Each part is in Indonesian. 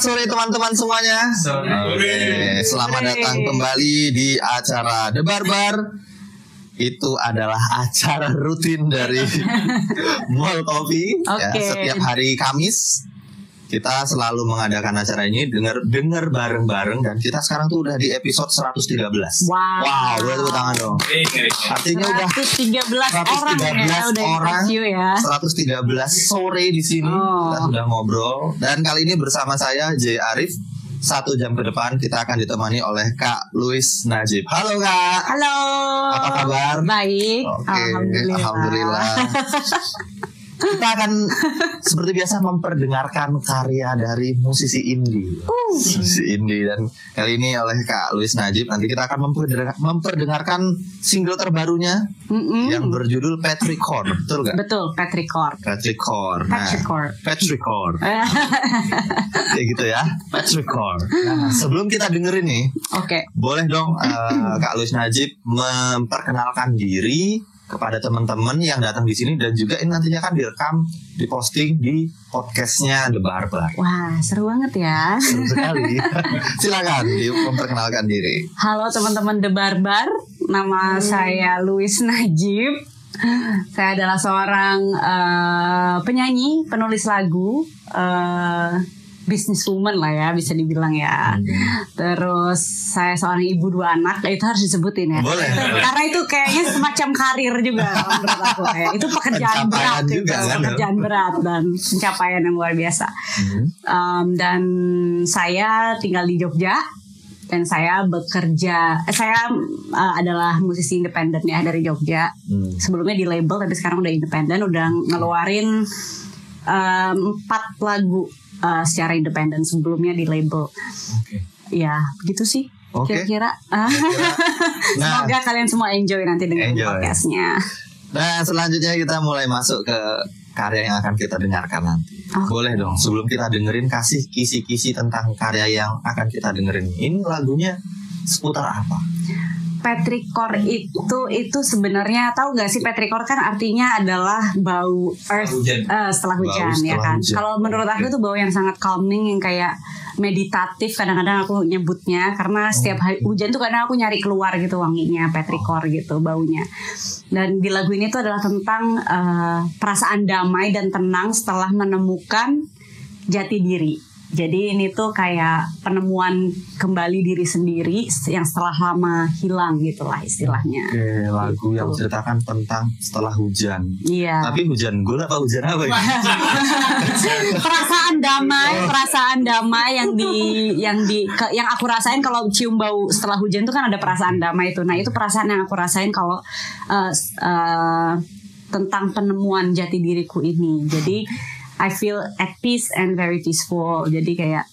Selamat sore teman-teman semuanya. Oke, selamat datang kembali di acara The Barbar. Itu adalah acara rutin dari Mall Coffee ya, Oke. setiap hari Kamis. Kita selalu mengadakan acara ini dengar dengar bareng-bareng dan kita sekarang tuh udah di episode 113. Wow. Wow, boleh tepuk tangan dong. Artinya udah 113 orang ya 113 udah orang ya. 113 sore di sini Oh. kita sudah ngobrol dan kali ini bersama saya J Arif satu jam ke depan kita akan ditemani oleh Kak Luis Najib. Halo Kak. Halo. Apa kabar? Baik. Oke, Alhamdulillah. alhamdulillah. kita akan seperti biasa memperdengarkan karya dari musisi indie. Uh. Musisi indie dan kali ini oleh Kak Luis Najib nanti kita akan memperdengar- memperdengarkan single terbarunya Mm-mm. yang berjudul Petrichor, betul gak? Betul, Petrichor. Petrichor. Nah, Petrichor. Petrichor. Kayak gitu ya. Petrichor. Nah, sebelum kita dengerin nih, Oke. boleh dong eh, Kak Luis Najib memperkenalkan diri kepada teman-teman yang datang di sini dan juga ini nantinya kan direkam, diposting di podcastnya The Barbar. Wah, seru banget ya. Seru sekali. Silakan di- memperkenalkan diri. Halo teman-teman The Barbar, nama saya Luis Najib. Saya adalah seorang eh, penyanyi, penulis lagu, eh businesswoman lah ya bisa dibilang ya. Terus saya seorang ibu dua anak, itu harus disebutin ya. Boleh. Karena itu kayaknya semacam karir juga menurut aku ya. Itu pekerjaan Pencapaian berat juga kan? pekerjaan berat dan pencapaian yang luar biasa. Hmm. Um, dan saya tinggal di Jogja dan saya bekerja eh, saya uh, adalah musisi independen ya dari Jogja Hmm. sebelumnya di label tapi sekarang udah independen udah ngeluarin um, empat lagu uh, secara independen sebelumnya di label Oke. ya gitu sih Oke. kira-kira Ah, Nah, semoga kalian semua enjoy nanti dengan Enjoy. podcastnya Nah, selanjutnya kita mulai masuk ke karya yang akan kita dengarkan nanti. Oh. Boleh dong, sebelum kita dengerin kasih kisi-kisi tentang karya yang akan kita dengerin. Ini lagunya seputar apa? Petrikor itu itu sebenarnya tahu nggak sih petrikor kan artinya adalah bau earth hujan. eh, setelah Bau hujan ya setelah kan. hujan. Kalau menurut aku itu bau yang sangat calming yang kayak meditatif kadang-kadang aku nyebutnya karena setiap hari hujan tuh kadang aku nyari keluar gitu wanginya petrikor gitu baunya. Dan di lagu ini tuh adalah tentang eh, perasaan damai dan tenang setelah menemukan jati diri. Jadi ini tuh kayak penemuan kembali diri sendiri yang setelah lama hilang gitulah istilahnya. Oke, lagu yang menceritakan tentang setelah hujan. Iya. Tapi hujan gula apa hujan apa ya? perasaan damai, perasaan damai yang di yang di ke- yang aku rasain kalau cium bau setelah hujan itu kan ada perasaan damai itu. Nah, itu perasaan yang aku rasain kalau s- eh, tentang penemuan jati diriku ini. Jadi I feel at peace and very peaceful. Jadi kayak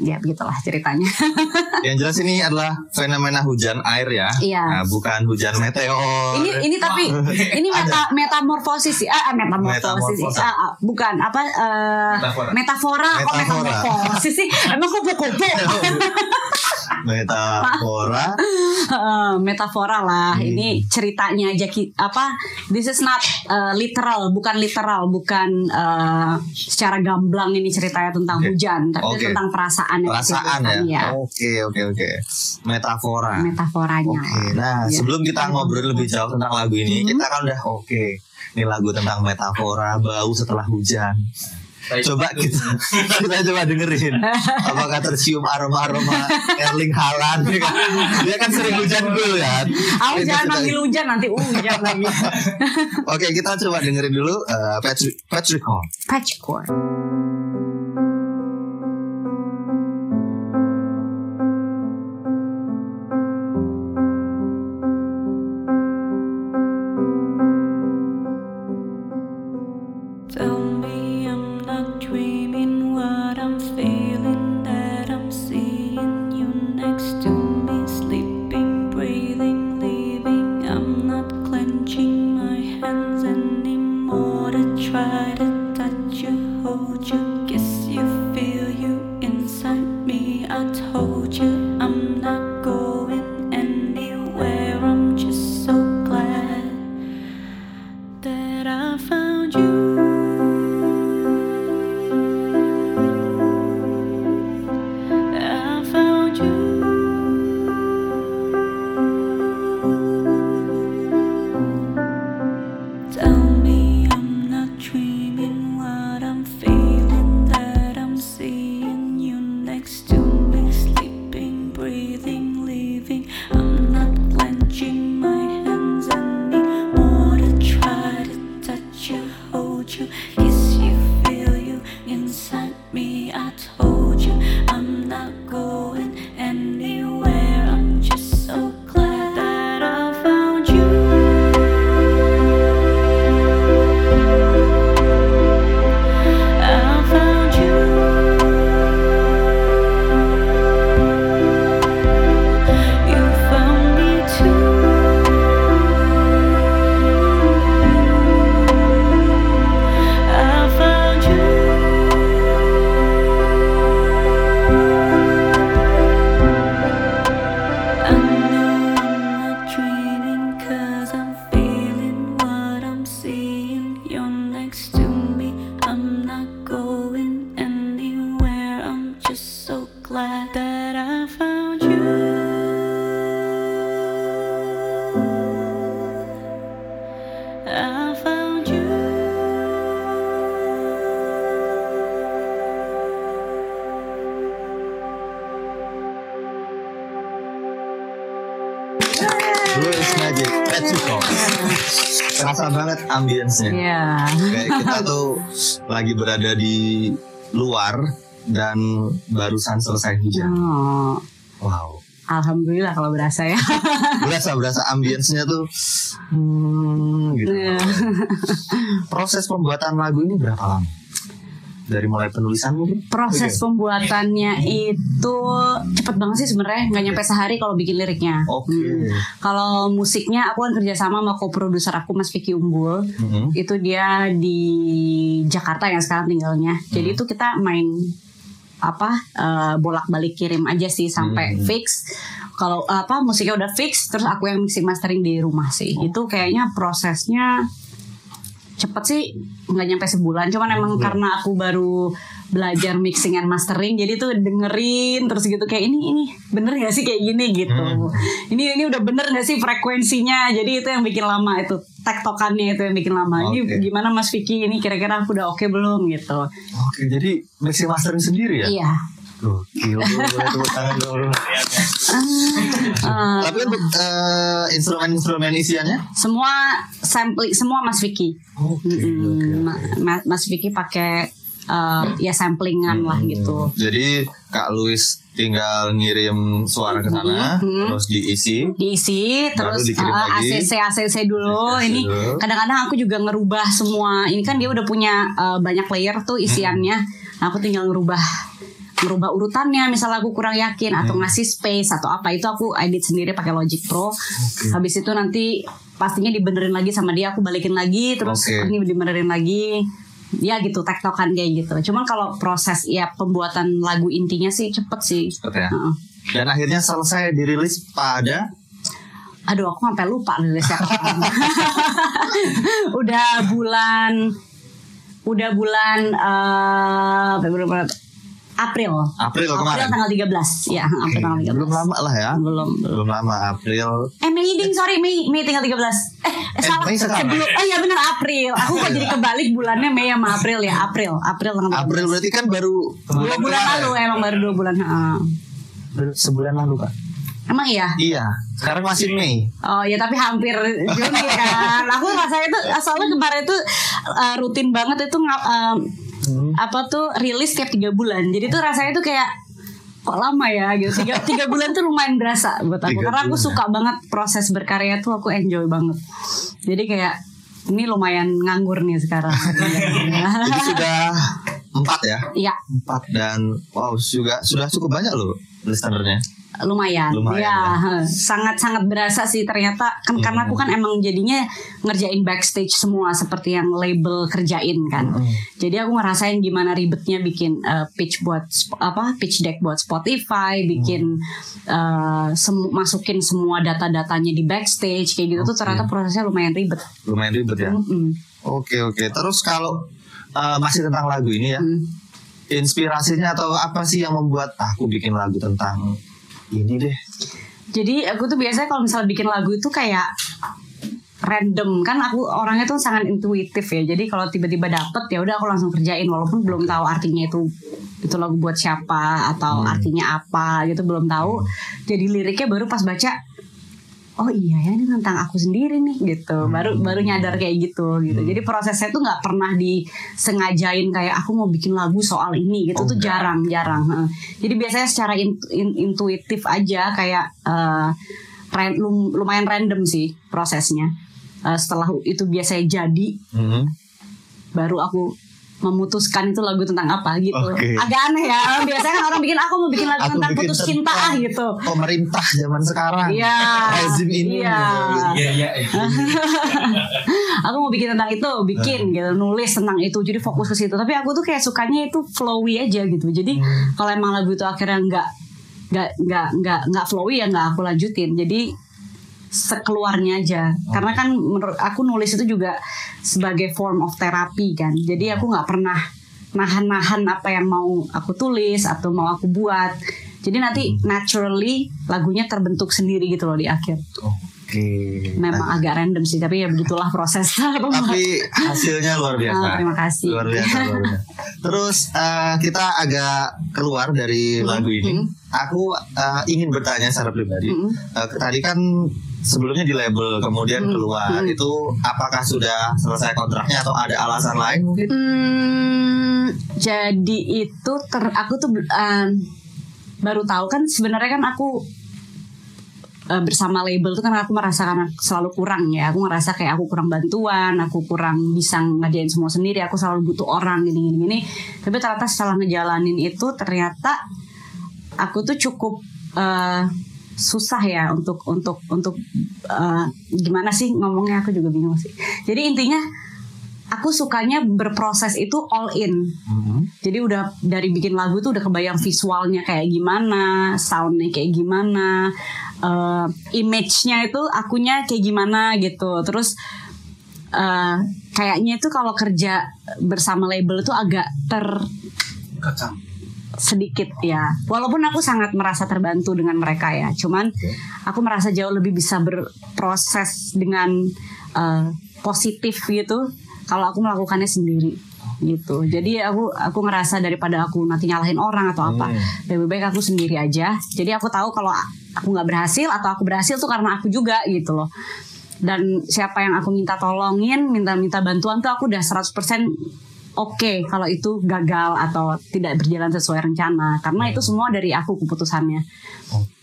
ya begitulah ceritanya. yang jelas ini adalah fenomena hujan air ya. Iya. Nah, bukan hujan meteor. ini ini tapi ini meta metamorfosis sih. Ah, ah, metamorfosis. Metamorfosis. Ah, ah, bukan apa eh, Metafora. metafora. Kok Metafora. metamorfosis sih? Emang kupu-kupu. Metafora. Eh, metafora lah. Hmm. Ini ceritanya aja apa? This is not uh, literal, bukan literal, bukan uh, secara gamblang ini ceritanya tentang Oke. hujan, tapi Oke. tentang perasaan Perasaan diciptakan, ya. Oke, oke, oke. Metafora. Metaforanya. Oke, nah Iya. sebelum kita ngobrol lebih jauh tentang lagu ini, Mhm. kita kan udah oke. Ini lagu tentang metafora bau setelah hujan. Coba kita kita coba dengerin. Apakah tercium aroma-aroma Erling Haaland? ya kan? Dia kan sering hujan dulu kan. Aku jangan manggil hujan nanti hujan lagi. Oke, kita coba dengerin dulu eh, Patrick Patrick Hall. Patchwork. Tell ambience-nya Iya. Kayak kita tuh lagi berada di luar dan barusan selesai hujan. Oh, Wow. alhamdulillah kalau berasa ya. Berasa berasa ambience-nya tuh hmm, gitu. Iya. Proses pembuatan lagu ini berapa lama? Dari mulai penulisan mungkin? Proses pembuatannya itu cepet banget sih sebenarnya nggak nyampe sehari kalau bikin liriknya. Oke. Hmm. Kalau musiknya aku kan kerjasama sama co-producer aku Mas Vicky Umbul. Mhm. Itu dia di Jakarta yang sekarang tinggalnya. Jadi itu kita main apa eh, bolak-balik kirim aja sih sampai Hmm. fix. Kalau apa musiknya udah fix, terus aku yang mixing mastering di rumah sih. Itu kayaknya prosesnya cepet sih nggak nyampe sebulan. Cuman emang karena aku baru belajar mixing and mastering, jadi tuh dengerin terus gitu kayak ini ini bener gak sih kayak gini gitu. Hmm. Ini ini udah bener gak sih frekuensinya? Jadi itu yang bikin lama itu tektokannya itu yang bikin lama. Ini Oke. gimana Mas Vicky ini kira-kira aku udah oke belum gitu? Oke, jadi mixing mastering sendiri ya? Iya. Gokil, boleh tepuk tangan dong, bro. Eh, Tapi untuk eh, instrumen-instrumen isiannya? semua sampling semua Mas Vicky. Ma- Ma- Mas Vicky pakai eh, ya samplingan lah gitu. Jadi Kak Luis tinggal ngirim suara ke sana, Mhm. terus diisi. diisi terus uh, lagi. ACC ACC dulu ACC ini dulu. kadang-kadang aku juga ngerubah semua ini kan dia udah punya uh, banyak layer tuh isiannya Nah, aku tinggal ngerubah ngerubah urutannya misal aku kurang yakin atau Hmm. ngasih space atau apa itu aku edit sendiri pakai Logic Pro habis itu nanti pastinya dibenerin lagi sama dia aku balikin lagi terus Oke. ini dibenerin lagi ya gitu tektokan kayak gitu cuman kalau proses ya pembuatan lagu intinya sih cepet sih Cepet ya? Heeh. Dan akhirnya selesai dirilis pada Aduh aku sampai lupa rilisnya kapan. udah bulan udah bulan Februari Maret, April. April kemarin. tanggal 13. Ya, April tanggal 13. Belum lama lah ya. Belum. Belum lama April. Eh Mei ding, sorry Mei, Mei tinggal 13. Eh, eh salah. Mei sekarang. Sebelum, oh iya benar April. Aku kok jadi kebalik bulannya Mei sama April ya. April, April tanggal 13. April berarti kan baru Dua bulan lalu emang baru dua bulan. heeh. Sebulan lalu kak. Emang iya? Iya. Sekarang masih Mei. Oh ya tapi hampir Juni kan. Aku rasanya itu soalnya kemarin itu uh, rutin banget itu nga- um, apa tuh rilis tiap tiga bulan. Jadi tuh rasanya tuh kayak kok lama ya gitu. Tiga, tiga bulan tuh lumayan berasa buat aku Tiga karena aku bulan ya? suka banget proses berkarya tuh aku enjoy banget. Jadi kayak ini lumayan nganggur nih sekarang. Jadi sudah empat ya. Iya Empat dan wow juga sudah cukup banyak loh listenernya. Lumayan, Lumayan, ya sangat sangat berasa sih ternyata. Kan karena aku kan emang jadinya ngerjain backstage semua seperti yang label kerjain kan. Jadi aku ngerasain gimana ribetnya bikin uh, pitch buat apa pitch deck buat Spotify bikin uh, semu- masukin semua data-datanya di backstage kayak gitu tuh Oke. ternyata prosesnya lumayan ribet. Lumayan ribet ya. Oke oke. Terus kalau uh, masih tentang lagu ini ya, Mm. inspirasinya atau apa sih yang membuat ah, aku bikin lagu tentang ini deh? Jadi aku tuh biasanya kalau misalnya bikin lagu itu kayak random kan aku orangnya tuh sangat intuitif ya. Jadi kalau tiba-tiba dapet ya udah aku langsung kerjain walaupun belum tahu artinya itu itu lagu buat siapa atau artinya apa gitu belum tahu. Jadi liriknya baru pas baca oh iya ya ini tentang aku sendiri nih gitu. Baru baru nyadar kayak gitu gitu. Jadi prosesnya tuh nggak pernah disengajain kayak aku mau bikin lagu soal ini gitu. Oh, tuh enggak. jarang jarang jadi biasanya secara in- in- intuitif aja kayak eh, ran- lum- lumayan random sih prosesnya. Eh, setelah itu biasanya jadi. Mhm. baru aku memutuskan itu lagu tentang apa gitu. Oke. Agak aneh ya. Biasanya kan orang bikin aku mau bikin lagu Aku tentang bikin putus cinta ah gitu. Pemerintah zaman sekarang. Iya. Rezim ini. Iya. Iya iya. iya. aku mau bikin tentang itu, bikin gitu, nulis tentang itu. Jadi fokus ke situ. Tapi aku tuh kayak sukanya itu flowy aja gitu. Jadi kalau emang lagu itu akhirnya nggak nggak nggak nggak nggak flowy ya nggak aku lanjutin. Jadi sekeluarnya aja. Karena kan menurut aku nulis itu juga sebagai form of terapi kan. Jadi aku nggak pernah nahan-nahan apa yang mau aku tulis atau mau aku buat. Jadi nanti naturally lagunya terbentuk sendiri gitu loh di akhir Oke. memang agak random sih tapi ya begitulah proses Tapi hasilnya luar biasa. Ah, terima kasih. Luar biasa. luar biasa. Terus eh, kita agak keluar dari lagu ini. Hmm. Aku eh, ingin bertanya secara pribadi. Hmm. Eh, tadi kan sebelumnya di label kemudian Hmm. keluar Hmm. itu apakah sudah selesai kontraknya atau ada alasan lain mungkin? Hmm, jadi itu ter aku tuh um, baru tahu kan sebenarnya kan aku uh, bersama label tuh kan aku merasakan selalu kurang ya. Aku ngerasa kayak aku kurang bantuan aku kurang bisa ngerjain semua sendiri aku selalu butuh orang gini gini gini tapi ternyata setelah ngejalanin itu ternyata aku tuh cukup uh, susah ya untuk untuk untuk uh, gimana sih ngomongnya? Aku juga bingung sih. Jadi intinya aku sukanya berproses itu all in. Mhm. jadi udah dari bikin lagu tuh udah kebayang visualnya kayak gimana, soundnya kayak gimana, eh, image-nya itu akunya kayak gimana gitu. Terus eh, kayaknya itu kalau kerja bersama label itu agak ter Kacang. sedikit ya. Walaupun aku sangat merasa terbantu dengan mereka ya. Cuman aku merasa jauh lebih bisa berproses dengan eh, positif gitu kalau aku melakukannya sendiri gitu. Jadi aku aku ngerasa daripada aku nanti nyalahin orang atau apa, Hmm. lebih baik aku sendiri aja. Jadi aku tahu kalau aku nggak berhasil atau aku berhasil tuh karena aku juga gitu loh. Dan siapa yang aku minta tolongin, minta-minta bantuan tuh aku udah 100% oke kalau itu gagal atau tidak berjalan sesuai rencana karena itu semua dari aku keputusannya.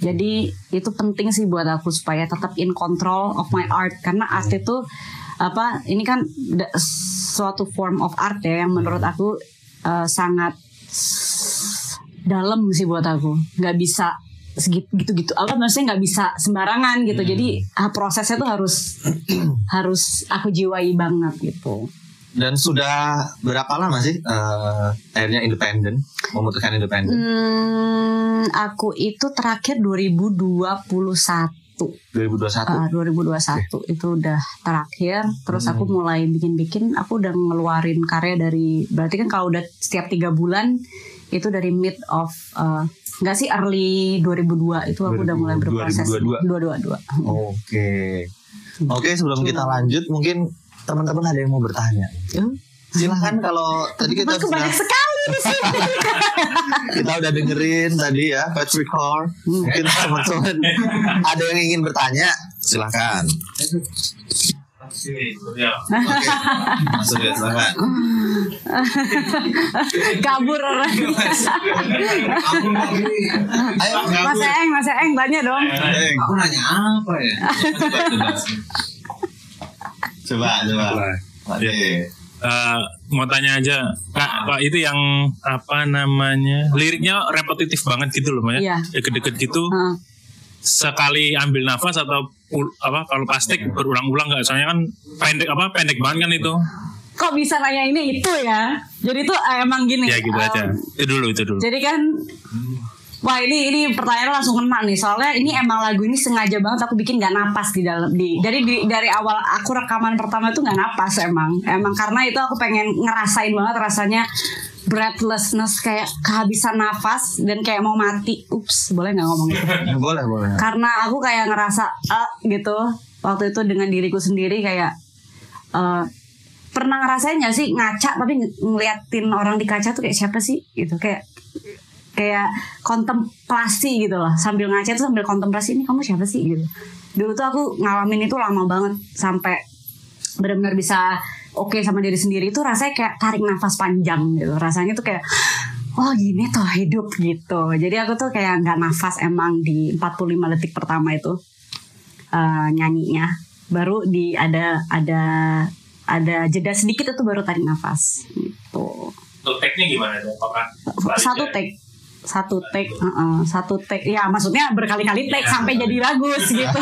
Jadi itu penting sih buat aku supaya tetap in control of my art karena art itu apa ini kan suatu form of art ya yang menurut aku eh, sangat dalam sih buat aku. Nggak bisa segitu gitu apa maksudnya nggak bisa sembarangan gitu. Jadi ah, prosesnya tuh harus harus aku jiwai banget gitu. Dan sudah berapa lama sih eh, akhirnya independen, memutuskan independen? Hmm, aku itu terakhir 2021. 2021. Ah, 2021 itu udah terakhir. Terus aku mulai bikin-bikin. Aku udah ngeluarin karya dari. Berarti kan kalau udah setiap tiga bulan itu dari mid of. eh, Enggak sih early 2002 itu aku udah mulai berproses 2022. 2022. Oke. Oke, sebelum kita lanjut mungkin teman-teman ada yang mau bertanya. Hmm. Silahkan kalau tadi kita sudah banyak sekali. Kita udah dengerin tadi ya Petrichor. Mungkin teman-teman ada yang ingin bertanya, silahkan. Ya. Oke, masuk ya. Kabur orangnya. Ayo, Mas Eng, Mas Eng banyak dong. Aku nanya apa ya? Coba, coba. Oke. Eh, mau tanya aja kak, kak itu yang apa namanya? Liriknya repetitif banget gitu loh ya. Iya. deket-deket gitu. Sekali ambil nafas atau apa kalau plastik berulang-ulang nggak? Soalnya kan pendek apa pendek banget kan itu. Kok bisa nanya ini itu ya? Jadi tuh eh, emang gini. ya gitu em, aja. Itu dulu itu dulu. Jadi kan Wah ini ini pertanyaan langsung kena nih. Soalnya ini emang lagu ini sengaja banget aku bikin gak napas di dalam di dari di- dari awal aku rekaman pertama tuh gak napas emang. Emang karena itu aku pengen ngerasain banget rasanya breathlessness kayak kehabisan nafas dan kayak mau mati. Ups boleh nggak ngomong? Itu Boleh, boleh. karena aku kayak ngerasa eh gitu. Waktu itu dengan diriku sendiri kayak eh pernah ngerasain gak sih ngaca tapi ng- ngeliatin orang di kaca tuh kayak siapa sih? Gitu kayak kayak kontemplasi gitu loh. Sambil ngaca tuh sambil kontemplasi ini kamu siapa sih? gitu. Dulu tuh aku ngalamin itu lama banget sampai benar-benar bisa oke sama diri sendiri itu rasanya kayak tarik nafas panjang gitu. Rasanya tuh kayak oh gini tuh hidup gitu. Jadi aku tuh kayak nggak nafas emang di 45 detik pertama itu eh, nyanyinya. Baru di ada ada ada jeda sedikit itu baru tarik nafas gitu. Untuk teknik gimana tuh? Apakah satu take satu take uh-uh, satu take. Ya maksudnya berkali-kali take sampai jadi bagus gitu.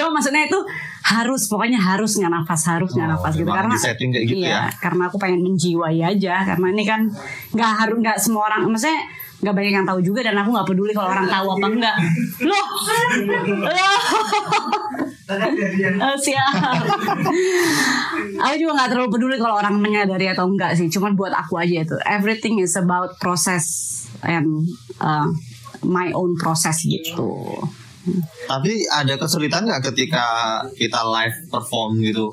Cuma maksudnya itu harus pokoknya harus nggak nafas harus nggak nafas gitu. Oh, karena kayak gitu iya ya. karena aku pengen menjiwai aja. Karena ini kan nggak harus nggak semua orang maksudnya nggak banyak yang tahu juga dan aku nggak peduli kalau orang tahu apa enggak loh! Loh! Eh, siap. Aku juga nggak terlalu peduli kalau orang menyadari atau enggak sih. Cuman buat aku aja itu. Everything is about process and uh, my own process gitu. Tapi ada kesulitan nggak ketika kita live perform gitu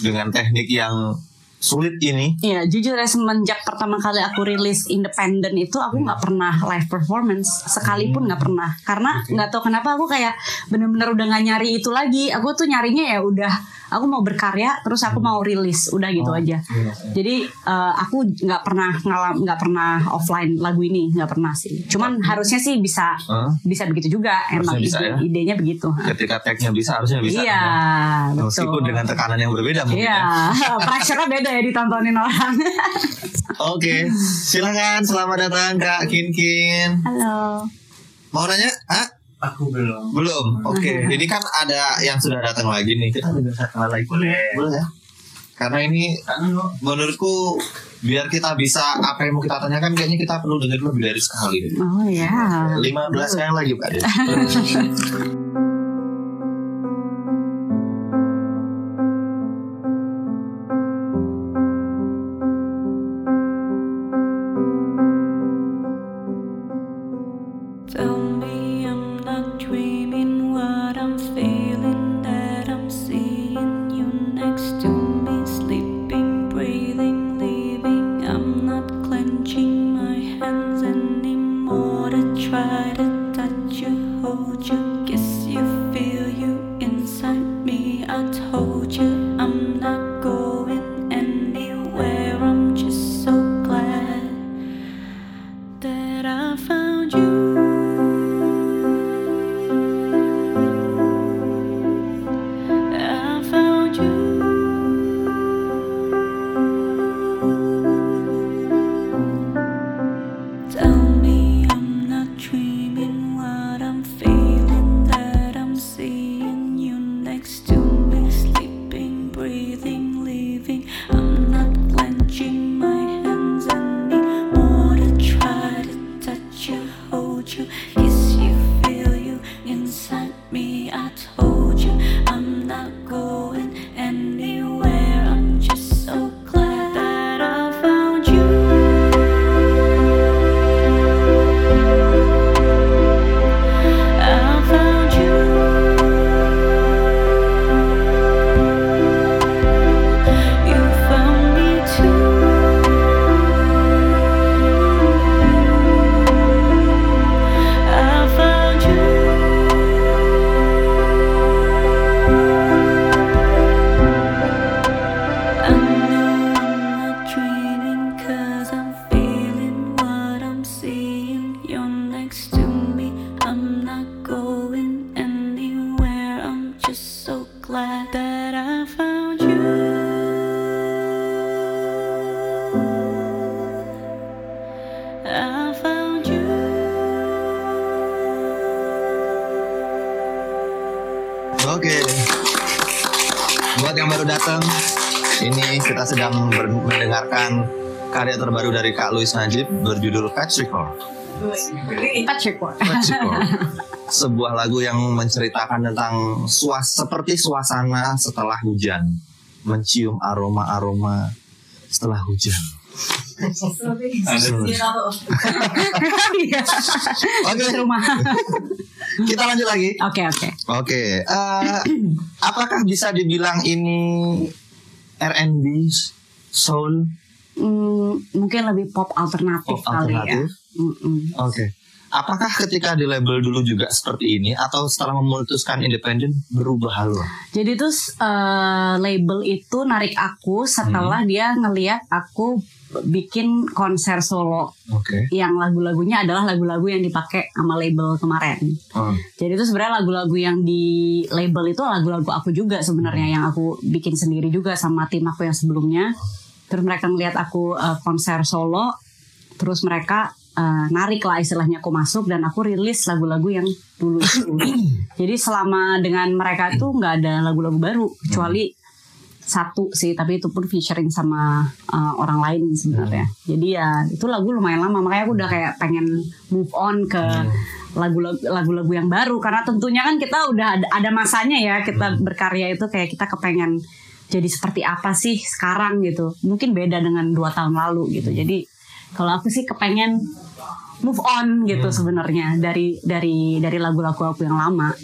dengan teknik yang sulit ini? Iya, jujur ya semenjak pertama kali aku rilis independen itu aku nggak pernah live performance sekalipun nggak pernah. Karena nggak tahu kenapa aku kayak bener-bener udah nggak nyari itu lagi. Aku tuh nyarinya ya udah aku mau berkarya terus aku mau rilis udah gitu aja. Jadi eh, aku nggak pernah ngalam nggak pernah offline lagu ini nggak pernah sih. Cuman harusnya sih bisa Hah? bisa begitu juga emang bisa ide- ya? idenya begitu. Ketika tagnya bisa harusnya bisa. Iya, kan? betul. Meskipun dengan tekanan yang berbeda mungkin Iya, ya. pressure-nya beda ya ditontonin orang. Oke, silakan selamat datang Kak Kin Kin. Halo. Mau nanya? Ah, Aku belum. belum. Oke, ini kan ada yang sudah datang lagi nih. Kita dengar satu lagi. Boleh. Boleh ya. Karena ini menurutku biar kita bisa apa yang mau kita tanyakan kayaknya kita perlu dengar lebih dari sekali. Oh ya. 15 kali lagi Pak karya terbaru dari Kak Louis Najib berjudul Petrichor. Patrick Petrichor. Sebuah lagu yang menceritakan tentang suas seperti suasana setelah hujan, mencium aroma-aroma setelah hujan. Oke, rumah. kita lanjut lagi. Oke oke. Oke, eh, apakah bisa dibilang ini R&B, soul? Hmm, mungkin lebih pop alternatif Pop kali alternatif? ya. Mm-mm. Oke. Apakah ketika di label dulu juga seperti ini atau setelah memutuskan independen berubah haluan? Jadi tuh eh, label itu narik aku setelah dia ngeliat aku bikin konser solo Oke. yang lagu-lagunya adalah lagu-lagu yang dipakai sama label kemarin. Hmm. Jadi itu sebenarnya lagu-lagu yang di label itu lagu-lagu aku juga sebenarnya yang aku bikin sendiri juga sama tim aku yang sebelumnya. Terus mereka ngeliat aku eh, konser solo, terus mereka eh, narik lah istilahnya aku masuk dan aku rilis lagu-lagu yang dulu itu. Jadi selama dengan mereka itu nggak ada lagu-lagu baru kecuali satu sih, tapi itu pun featuring sama eh, orang lain sebenarnya. Jadi ya itu lagu lumayan lama, makanya aku udah kayak pengen move on ke lagu-lagu lagu-lagu yang baru. Karena tentunya kan kita udah ada, ada masanya ya kita berkarya itu kayak kita kepengen jadi seperti apa sih sekarang gitu. Mungkin beda dengan dua tahun lalu gitu. Jadi kalau aku sih kepengen move on gitu sebenarnya dari dari dari lagu-lagu aku yang lama.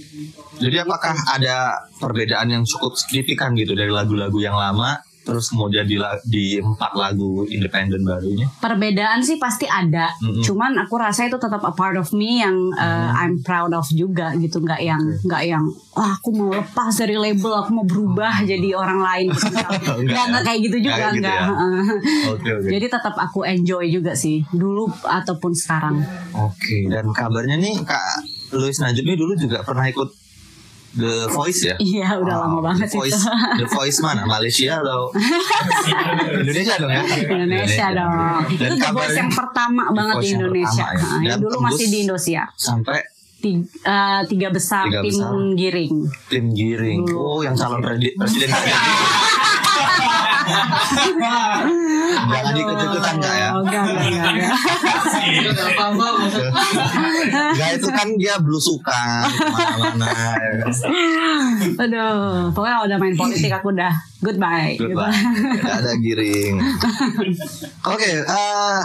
Jadi apakah ada perbedaan yang cukup signifikan gitu dari lagu-lagu yang lama terus kemudian di, di empat lagu independen barunya? perbedaan sih pasti ada Mm-mm. cuman aku rasa itu tetap a part of me yang uh, I'm proud of juga gitu nggak yang nggak yang wah aku mau lepas dari label aku mau berubah jadi orang lain gitu. Nggak nggak ya? nggak kayak gitu juga Nggak gitu nggak ya? Heeh. Oke oke. jadi tetap aku enjoy juga sih dulu ataupun sekarang Oke dan kabarnya nih Kak Louis Najib ini dulu juga pernah ikut The Voice ya? iya udah lama Oh, banget The Voice, itu The Voice mana? Malaysia atau Indonesia dong ya? Indonesia dong itu Dan The Voice yang pertama banget Voice di yang Indonesia pertama ya. Nah, dulu masih di Indonesia sampai tiga, eh, tiga besar Tiga tim besar. giring tim giring. Dulu. Oh, yang calon predi- presiden Jangan ikut-ikutan Kak ya. Oh, enggak, enggak, enggak, enggak. Enggak itu kan dia belusukan ke mana-mana. ya kan. Aduh, pokoknya kalau udah main politik aku udah goodbye. gitu. Goodbye. Gak ada giring. Oke, eh,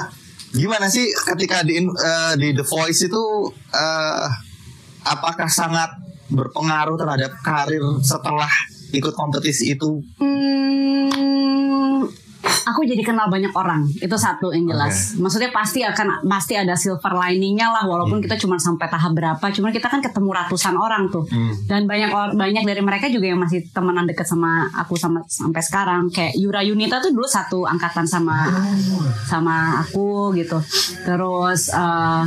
gimana sih ketika di eh, di The Voice itu eh, apakah sangat berpengaruh terhadap karir setelah ikut kompetisi itu? Hmm, aku jadi kenal banyak orang. Itu satu yang jelas. Maksudnya pasti akan pasti ada silver liningnya lah, walaupun kita cuma sampai tahap berapa. Cuman kita kan ketemu ratusan orang tuh, Hmm. dan banyak banyak dari mereka juga yang masih temenan deket sama aku sama sampai sekarang. Kayak Yura Yunita tuh dulu satu angkatan sama sama aku gitu. Terus eh,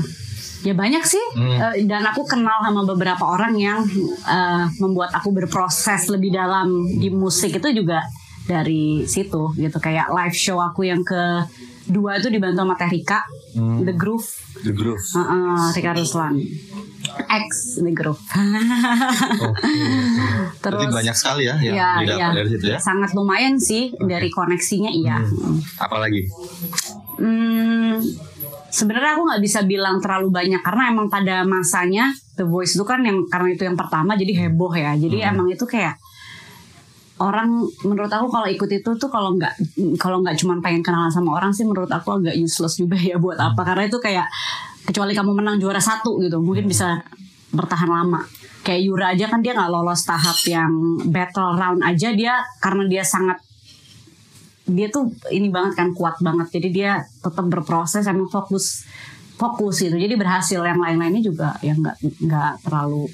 ya banyak sih Hmm. Eh, dan aku kenal sama beberapa orang yang eh, membuat aku berproses lebih dalam di musik itu juga dari situ gitu kayak live show aku yang ke dua itu dibantu sama Teh Rika Hmm. The Groove The Groove. Heeh, Rika Ruslan X The Groove terus Jadi banyak sekali ya yang ya, didapat ya, dari situ ya. sangat lumayan sih dari koneksinya iya Apalagi? Hmm, sebenarnya aku nggak bisa bilang terlalu banyak karena emang pada masanya The Voice itu kan yang karena itu yang pertama jadi heboh ya. Jadi emang itu kayak orang menurut aku kalau ikut itu tuh kalau nggak kalau nggak cuma pengen kenalan sama orang sih menurut aku agak useless juga ya buat apa. Karena itu kayak kecuali kamu menang juara satu gitu mungkin bisa bertahan lama. Kayak Yura aja kan dia nggak lolos tahap yang battle round aja dia karena dia sangat dia tuh ini banget kan kuat banget. Jadi dia tetap berproses emang fokus fokus gitu. Jadi berhasil. Yang lain-lainnya juga ya nggak nggak terlalu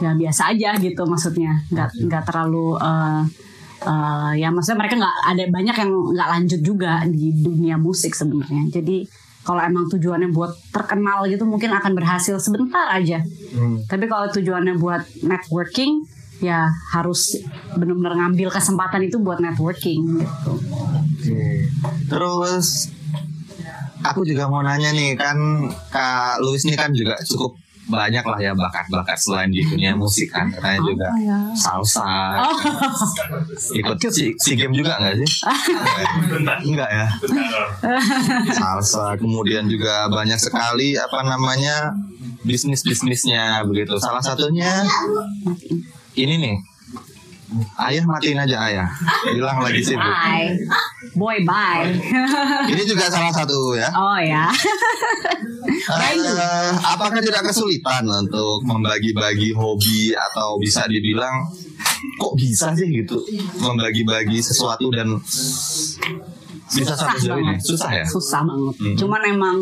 ya biasa aja gitu maksudnya. Nggak nggak terlalu eh, eh, ya maksudnya mereka nggak ada banyak yang nggak lanjut juga di dunia musik sebenarnya. Jadi kalau emang tujuannya buat terkenal gitu mungkin akan berhasil sebentar aja. Tapi kalau tujuannya buat networking ya harus benar-benar ngambil kesempatan itu buat networking gitu. Terus aku juga mau nanya nih kan Kak Louis ini kan juga cukup banyak lah ya bakat-bakat selain di dunia musik kan. Katanya juga ya? salsa. Ikut si, si game juga nggak sih? Enggak ya? Salsa kemudian juga banyak sekali apa namanya bisnis bisnisnya begitu. Salah satunya ini nih ayah matiin aja ayah bilang lagi sibuk Bye, boy bye. ini juga salah satu ya oh ya. Eh, apakah tidak kesulitan untuk membagi-bagi hobi atau bisa dibilang kok bisa sih gitu membagi-bagi sesuatu dan bisa sampai sejauh ini susah ya Susah banget. Hmm. Cuman emang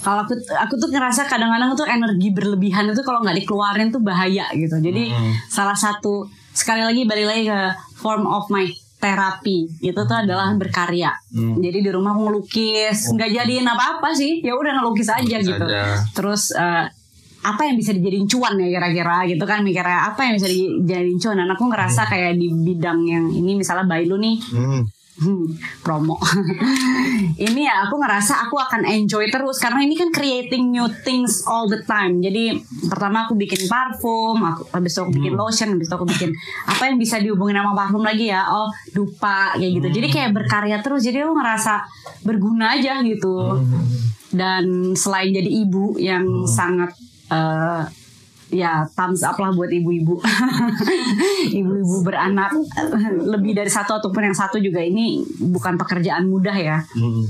kalau aku aku tuh ngerasa kadang-kadang tuh energi berlebihan itu kalau nggak dikeluarin tuh bahaya gitu. Jadi salah satu sekali lagi balik lagi ke form of my terapi itu tuh adalah berkarya. Jadi di rumah aku ngelukis. Nggak jadiin apa-apa sih. Ya udah ngelukis aja Ngelukis gitu. aja. terus eh, apa yang bisa dijadiin cuan ya kira-kira gitu kan mikirnya apa yang bisa dijadiin cuan. Dan aku ngerasa kayak di bidang yang ini misalnya Bailu nih. Hmm. Hmm, promo. ini ya aku ngerasa aku akan enjoy terus karena ini kan creating new things all the time. Jadi pertama aku bikin parfum, aku habis itu aku bikin lotion, habis itu aku bikin apa yang bisa dihubungin sama parfum lagi ya. Oh, dupa kayak gitu. Jadi kayak berkarya terus. Jadi aku ngerasa berguna aja gitu. Dan selain jadi ibu yang sangat eh, ya thumbs up lah buat ibu-ibu. Ibu-ibu beranak. Lebih dari satu ataupun yang satu juga ini bukan pekerjaan mudah ya. Hmm.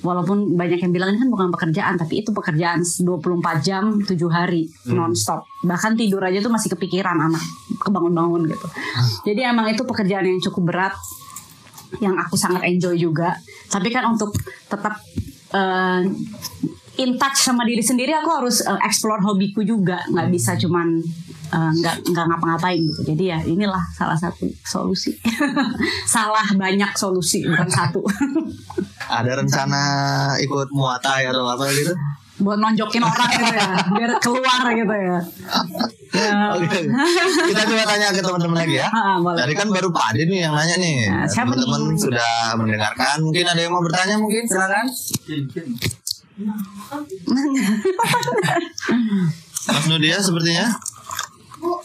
walaupun banyak yang bilang ini kan bukan pekerjaan tapi itu pekerjaan 24 jam 7 hari nonstop. Bahkan tidur aja tuh masih kepikiran anak kebangun-bangun gitu. Jadi emang itu pekerjaan yang cukup berat yang aku sangat enjoy juga. Tapi kan untuk tetap eh, in touch sama diri sendiri aku harus eh, explore hobiku juga nggak bisa cuman eh, nggak nggak ngapa-ngapain gitu jadi ya inilah salah satu solusi salah banyak solusi bukan satu Ada rencana ikut muatai atau apa gitu? buat nonjokin orang gitu ya biar keluar gitu ya ya Oke. Kita coba tanya ke teman-teman lagi ya. Ah, boleh. Tadi kan baru Pak Ade nih yang nanya nih. Nah, siapa Teman-teman sudah mendengarkan. Mungkin ada yang mau bertanya mungkin silakan. Mas Nudia sepertinya. Bu,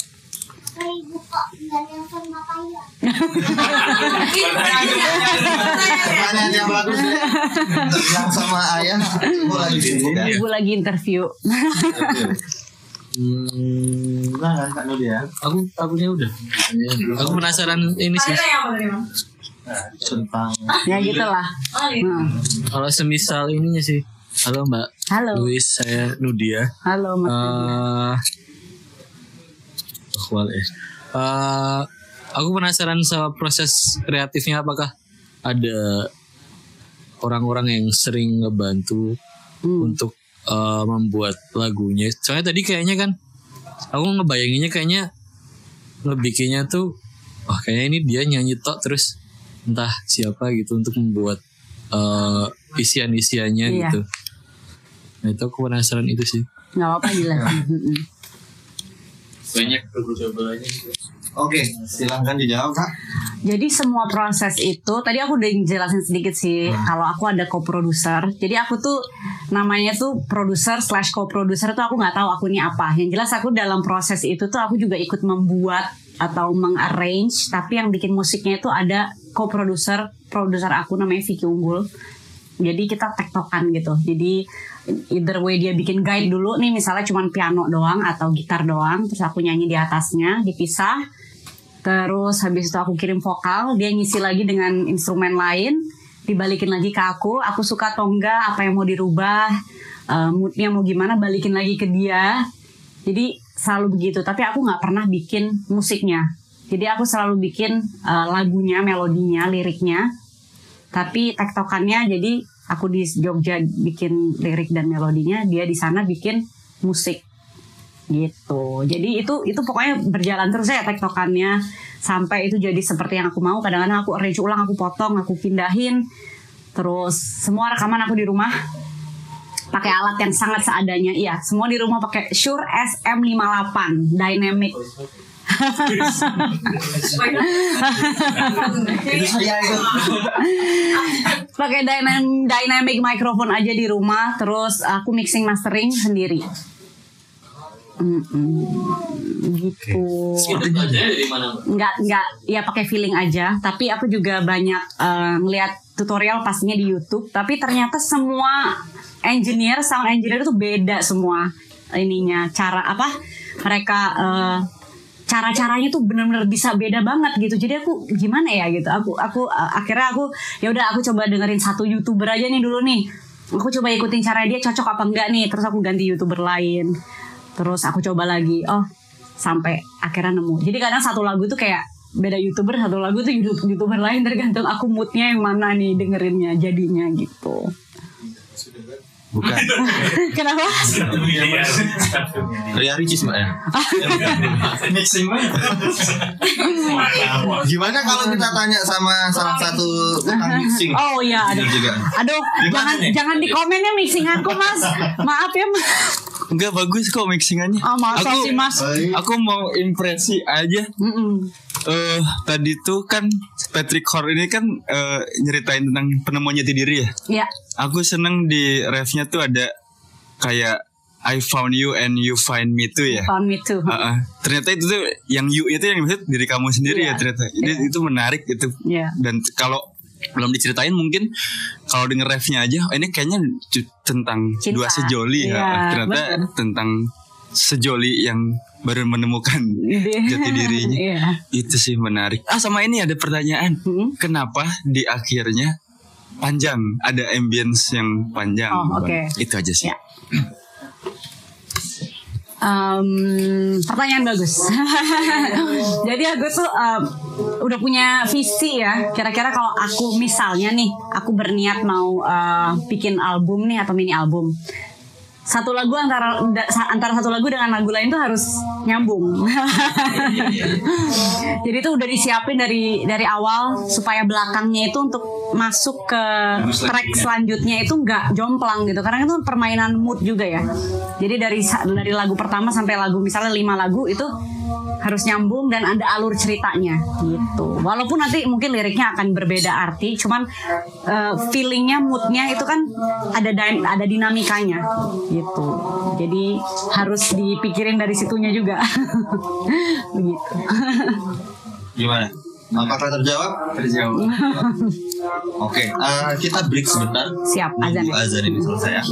saya buka dan yang sama kaya. Pertanyaan yang bagus ya. Yang sama ayah. Aku lagi sibuk ya. ibu lagi interview Hmm, nah, Kak Nudia. Aku akunya udah. Aku penasaran ini sih. Tentang ya gitulah Hmm. Kalau semisal ininya sih. Halo Mbak halo Luis, saya Nudia. halo mas Eh Akhwal, eh. Eh, aku penasaran sama proses kreatifnya apakah ada orang-orang yang sering ngebantu Hmm. untuk eh, membuat lagunya. Soalnya tadi kayaknya kan aku ngebayanginnya kayaknya ngebikinnya tuh wah kayaknya ini dia nyanyi tok terus entah siapa gitu untuk membuat eh, isian-isiannya Iya. gitu. Nah itu aku penasaran itu sih. nggak apa-apa jelasin Mm-mm. Banyak coba-cobanya gitu. Oke, silahkan dijawab kak. Jadi semua proses itu tadi aku udah jelasin sedikit sih kalau aku ada co-producer. Jadi aku tuh namanya tuh producer slash co-producer tuh aku nggak tahu aku ini apa. Yang jelas aku dalam proses itu tuh aku juga ikut membuat atau mengarrange. Tapi yang bikin musiknya itu ada co-producer, produser aku namanya Vicky Unggul. Jadi kita tektokan gitu. Jadi either way dia bikin guide dulu nih misalnya cuman piano doang atau gitar doang, terus aku nyanyi di atasnya, dipisah. Terus habis itu aku kirim vokal, dia ngisi lagi dengan instrumen lain, dibalikin lagi ke aku, aku suka atau enggak, apa yang mau dirubah, eh, moodnya mau gimana, balikin lagi ke dia. Jadi selalu begitu, tapi aku nggak pernah bikin musiknya. Jadi aku selalu bikin eh, lagunya, melodinya, liriknya, tapi tektokannya jadi aku di Jogja bikin lirik dan melodinya, dia di sana bikin musik gitu. Jadi itu itu pokoknya berjalan terus ya tektokannya sampai itu jadi seperti yang aku mau. Kadang-kadang aku arrange ulang, aku potong, aku pindahin. Terus semua rekaman aku di rumah pakai alat yang sangat seadanya. Iya, semua di rumah pakai Shure SM58 Dynamic. Itu saya itu. pakai dynamic dynamic microphone aja di rumah terus aku mixing mastering sendiri. Mm-mm. gitu. Dari mana? Nggak nggak. Ya pakai feeling aja. Tapi aku juga banyak eh, ngeliat tutorial pastinya di YouTube. Tapi ternyata semua engineer sound engineer itu beda semua ininya cara apa mereka eh, cara-caranya tuh bener-bener bisa beda banget gitu. Jadi aku gimana ya gitu? Aku aku eh, akhirnya aku ya udah aku coba dengerin satu youtuber aja nih dulu nih. Aku coba ikutin cara dia cocok apa enggak nih. Terus aku ganti youtuber lain. Terus aku coba lagi. Oh sampai akhirnya nemu. Jadi kadang satu lagu tuh kayak beda youtuber satu lagu tuh YouTube- youtuber lain. Tergantung aku moodnya yang mana nih dengerinnya jadinya gitu Bukan. Kenapa? Ria Ricis mbak ya. Mixing. Gimana kalau kita tanya sama salah satu tukang mixing? Oh iya, juga. Aduh, jangan jangan di komennya mixing aku mas. Maaf ya. Mas. Enggak bagus kok mixingannya. Oh masa Aku- sih mas? Aku mau impresi aja. Mm-mm. Eh tadi tuh kan Patrick Hore ini kan eh, nyeritain tentang penemuan jati diri ya. Ya, Aku seneng di refnya tuh ada kayak I found you and you find me tuh ya. found me too. Ah, ah. ternyata itu tuh yang you itu yang maksud diri kamu sendiri Iya. ya ternyata. Ini itu menarik itu. Iya. Dan kalau belum diceritain mungkin kalau denger refnya aja oh, ini kayaknya tentang Cinta. dua sejoli ya. Iya, Ternyata betul. tentang sejoli yang baru menemukan jati dirinya. Iya. Itu sih menarik. Ah sama ini ada pertanyaan. Hmm. Kenapa di akhirnya panjang ada ambience yang panjang? Oh, oke. Itu aja sih. Ya. Em, pertanyaan bagus. Jadi aku tuh em, udah punya visi ya. Kira-kira kalau aku misalnya nih, aku berniat mau eh, bikin album nih atau mini album. Satu lagu antara antara satu lagu dengan lagu lain tuh harus nyambung. Jadi itu udah disiapin dari dari awal supaya belakangnya itu untuk masuk ke track selanjutnya itu nggak jomplang gitu. Karena itu permainan mood juga ya. Jadi dari dari lagu pertama sampai lagu misalnya lima lagu itu harus nyambung dan ada alur ceritanya gitu. Walaupun nanti mungkin liriknya akan berbeda arti, cuman eh, feelingnya, moodnya itu kan ada ada dinamikanya gitu. Jadi harus dipikirin dari situnya juga. Begitu. Gimana? Apakah terjawab? Terjawab. Oke, eh, kita break sebentar. Siap, azan azan ini selesai ya.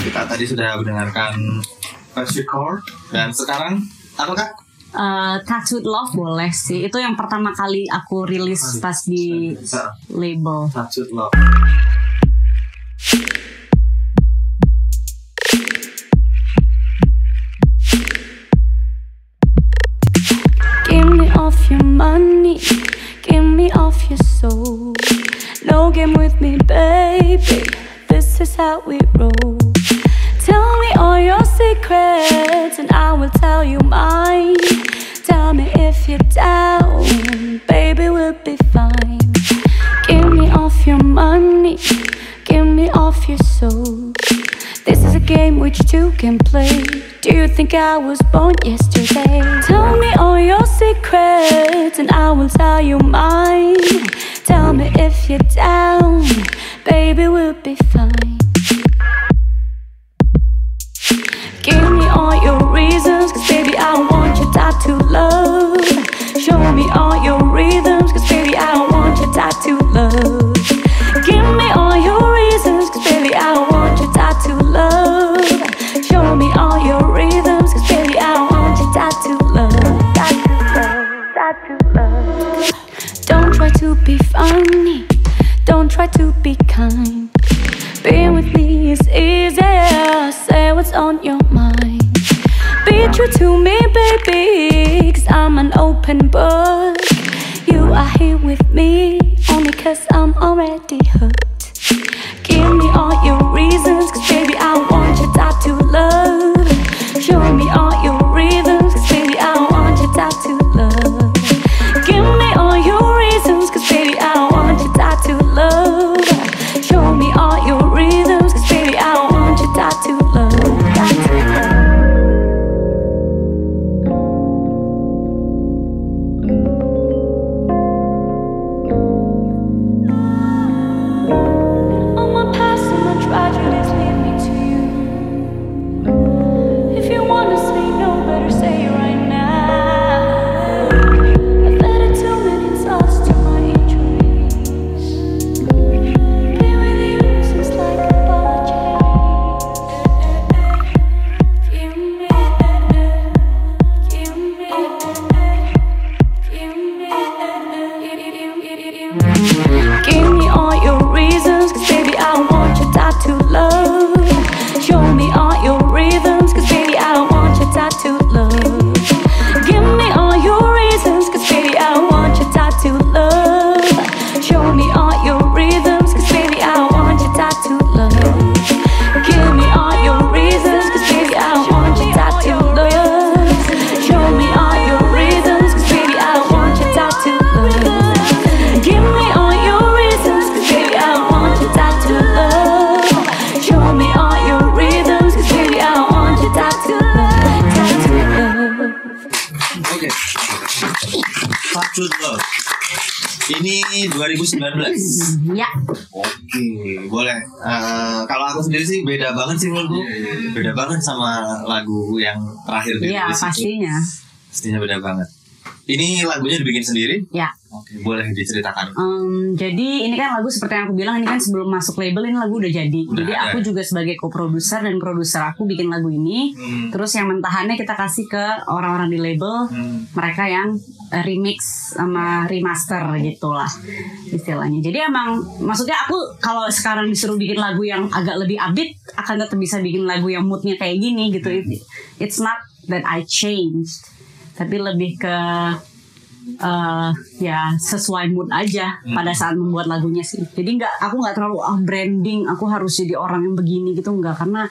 Kita tadi sudah mendengarkan Patrick Core dan sekarang apa kak? Eh, Tattooed Love boleh sih. Itu yang pertama kali aku rilis pas di label. Tattooed Love. Give me off your money, give me off your soul. No game with me, baby. This is how we roll. All your secrets, and I will tell you mine. Tell me if you're down, baby, we'll be fine. Give me off your money, give me off your soul. This is a game which two can play. Do you think I was born yesterday? Tell me all your secrets and I will tell you mine. Tell me if you're down, baby, we'll be fine. Give me all your reasons, cause baby, I want your to love. Show me all your rhythms, cause baby, I want your to love. Give me all your reasons, cause baby, I want your to love. Show me all your rhythms, cause baby, I want your love. Tattoo love, tattoo love. Don't try to be funny, don't try to be kind. Being with me is easier. On your mind. Be true to me, baby. Cause I'm an open book. You are here with me only cause I'm already hooked. Sih banget sih menurutku. Beda banget sama lagu yang terakhir di iya itu. pastinya. Pastinya beda banget. Ini lagunya dibikin sendiri? Ya. Oke, boleh diceritakan. Em, jadi ini kan lagu seperti yang aku bilang ini kan sebelum masuk label ini lagu udah jadi. Udah jadi ada. aku juga sebagai co-producer dan produser aku bikin lagu ini. Hmm. Terus yang mentahannya kita kasih ke orang-orang di label Hmm. mereka yang eh, remix sama remaster gitulah istilahnya. Jadi emang maksudnya aku kalau sekarang disuruh bikin lagu yang agak lebih upbeat akan tetap bisa bikin lagu yang moodnya kayak gini gitu. It- It's not that I changed, tapi lebih ke eh, ya sesuai mood aja pada saat membuat lagunya sih. Jadi nggak aku nggak terlalu ah, branding aku harus jadi orang yang begini gitu nggak karena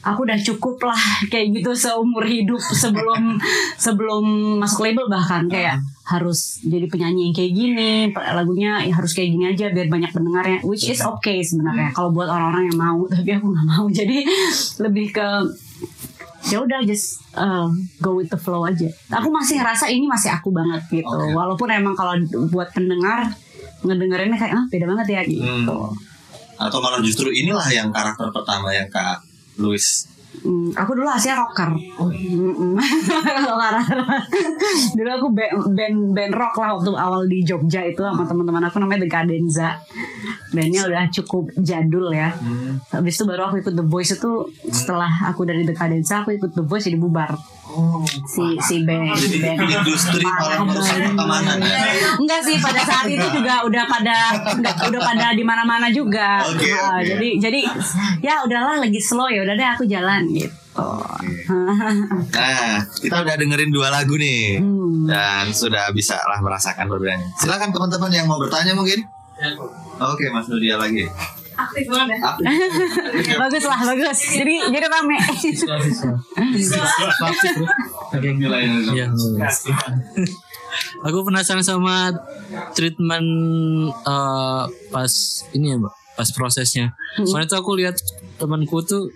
aku udah cukup lah kayak gitu seumur hidup sebelum sebelum masuk label bahkan kayak harus jadi penyanyi yang kayak gini lagunya ya harus kayak gini aja biar banyak pendengarnya which is okay sebenarnya kalau buat orang-orang yang mau tapi aku nggak mau jadi lebih ke ya udah just uh, go with the flow aja aku masih ngerasa ini masih aku banget gitu Oke. walaupun emang kalau buat pendengar ngedengerinnya kayak ah beda banget ya gitu Hmm. Atau malah justru inilah yang karakter pertama yang Kak Louis. Hmm, aku dulu aslinya rocker. Karakter. dulu aku band, band band rock lah waktu awal di Jogja itu sama teman-teman aku namanya The Cadenza. Bandnya udah cukup jadul ya. Habis itu baru aku ikut The Voice itu setelah aku dari The Cadenza aku ikut The Voice jadi bubar. Si si band Jadi band industri malah merusak pertemanan ya. Enggak sih pada saat itu juga udah pada enggak, udah pada di mana-mana juga. Oke, Ah, oke. Jadi jadi ya udahlah lagi slow ya udah deh aku jalan gitu. Nah, kita udah dengerin dua lagu nih. Hmm. Dan sudah bisa lah merasakan perbedaannya. Silakan teman-teman yang mau bertanya mungkin. Oke, Mas Nudia lagi. Aktif banget ya. Bagus lah bagus. Jadi jadi rame. Iya. Aku penasaran sama treatment eh, pas ini ya, Mbak, pas prosesnya. Kemarin tuh aku lihat temanku tuh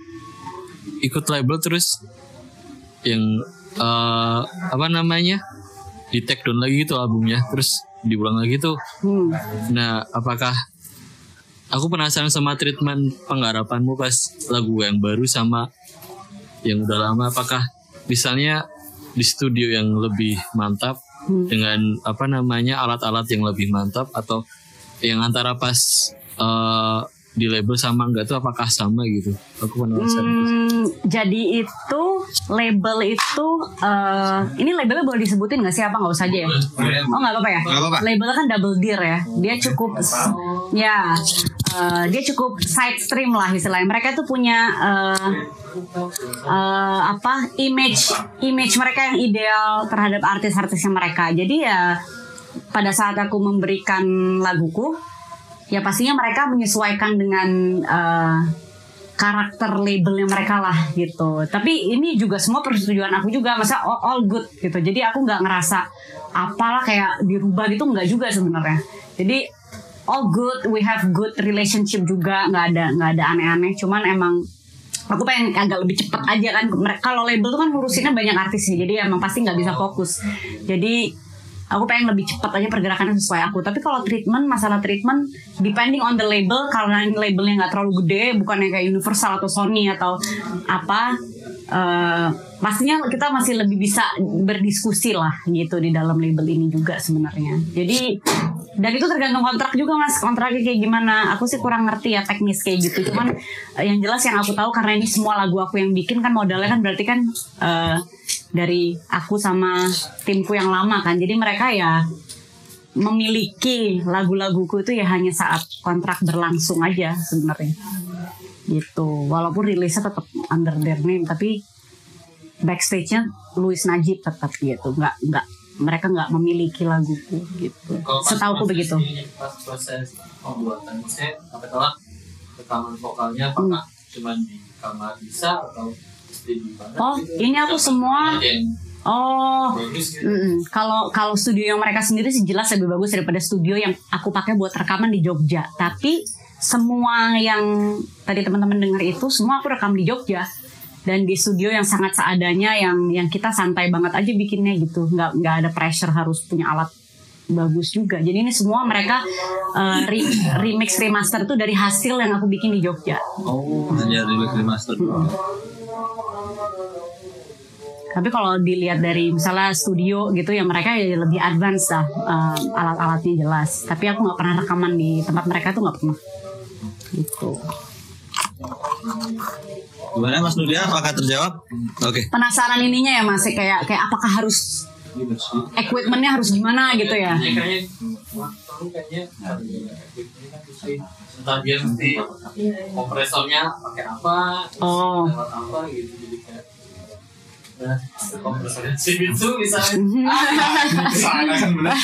ikut label terus yang eh, apa namanya? di take down lagi gitu albumnya, terus diulang lagi tuh. Hmm. Nah, apakah aku penasaran sama treatment penggarapanmu pas lagu yang baru sama yang udah lama apakah misalnya di studio yang lebih mantap dengan apa namanya alat-alat yang lebih mantap atau yang antara pas eh, di label sama enggak tuh apakah sama gitu aku penasaran Hmm, jadi itu label itu eh, ini labelnya boleh disebutin nggak sih apa nggak usah aja ya? Oh nggak apa-apa ya? Apa-apa. Labelnya kan double deer ya. Dia cukup ya eh, dia cukup side stream lah istilahnya. Mereka tuh punya eh, eh, apa image image mereka yang ideal terhadap artis-artisnya mereka. Jadi ya pada saat aku memberikan laguku ya pastinya mereka menyesuaikan dengan eh, karakter labelnya mereka lah gitu. Tapi ini juga semua persetujuan aku juga, masa all, all good gitu. Jadi aku nggak ngerasa apalah kayak dirubah gitu nggak juga sebenarnya. Jadi all good, we have good relationship juga, nggak ada nggak ada aneh-aneh. Cuman emang aku pengen agak lebih cepet aja kan. Kalau label tuh kan ngurusinnya banyak artis sih, jadi emang pasti nggak bisa fokus. Jadi aku pengen lebih cepat aja pergerakannya sesuai aku tapi kalau treatment masalah treatment depending on the label karena labelnya nggak terlalu gede bukan yang kayak Universal atau Sony atau apa eh, pastinya kita masih lebih bisa berdiskusi lah gitu di dalam label ini juga sebenarnya jadi dan itu tergantung kontrak juga mas. Kontraknya kayak gimana? Aku sih kurang ngerti ya teknis kayak gitu. Cuman eh, yang jelas yang aku tahu karena ini semua lagu aku yang bikin kan modalnya kan berarti kan eh, dari aku sama timku yang lama kan. Jadi mereka ya memiliki lagu-laguku itu ya hanya saat kontrak berlangsung aja sebenarnya. Gitu. Walaupun rilisnya tetap under their name tapi backstage-nya Louis Najib tetap gitu. Nggak nggak mereka nggak memiliki laguku gitu setahuku begitu pas proses pembuatan musik katakanlah rekaman vokalnya apakah cuma di kamar bisa atau di mana oh gitu? ini aku semua oh. Mm-mm. Kalau kalau studio yang mereka sendiri sih jelas lebih bagus daripada studio yang aku pakai buat rekaman di Jogja. Tapi semua yang tadi teman-teman dengar itu semua aku rekam di Jogja dan di studio yang sangat seadanya yang yang kita santai banget aja bikinnya gitu. Nggak nggak ada pressure harus punya alat bagus juga. Jadi ini semua mereka uh, re- remix remaster tuh dari hasil yang aku bikin di Jogja. Oh, hanya remix remaster. Tapi kalau dilihat dari misalnya studio gitu ya mereka ya lebih advance lah um, alat-alatnya jelas. Tapi aku nggak pernah rekaman di tempat mereka tuh nggak pernah. Gitu. Gimana Mas Nudia? Apakah terjawab? Oke. Penasaran ininya ya masih kayak kayak apakah harus equipmentnya harus gimana gitu ya? kayaknya kayaknya entah dia nanti kompresornya pakai apa Oh. lewat apa gitu jadi kayak nah kompresornya si itu misalnya Sana kan benar.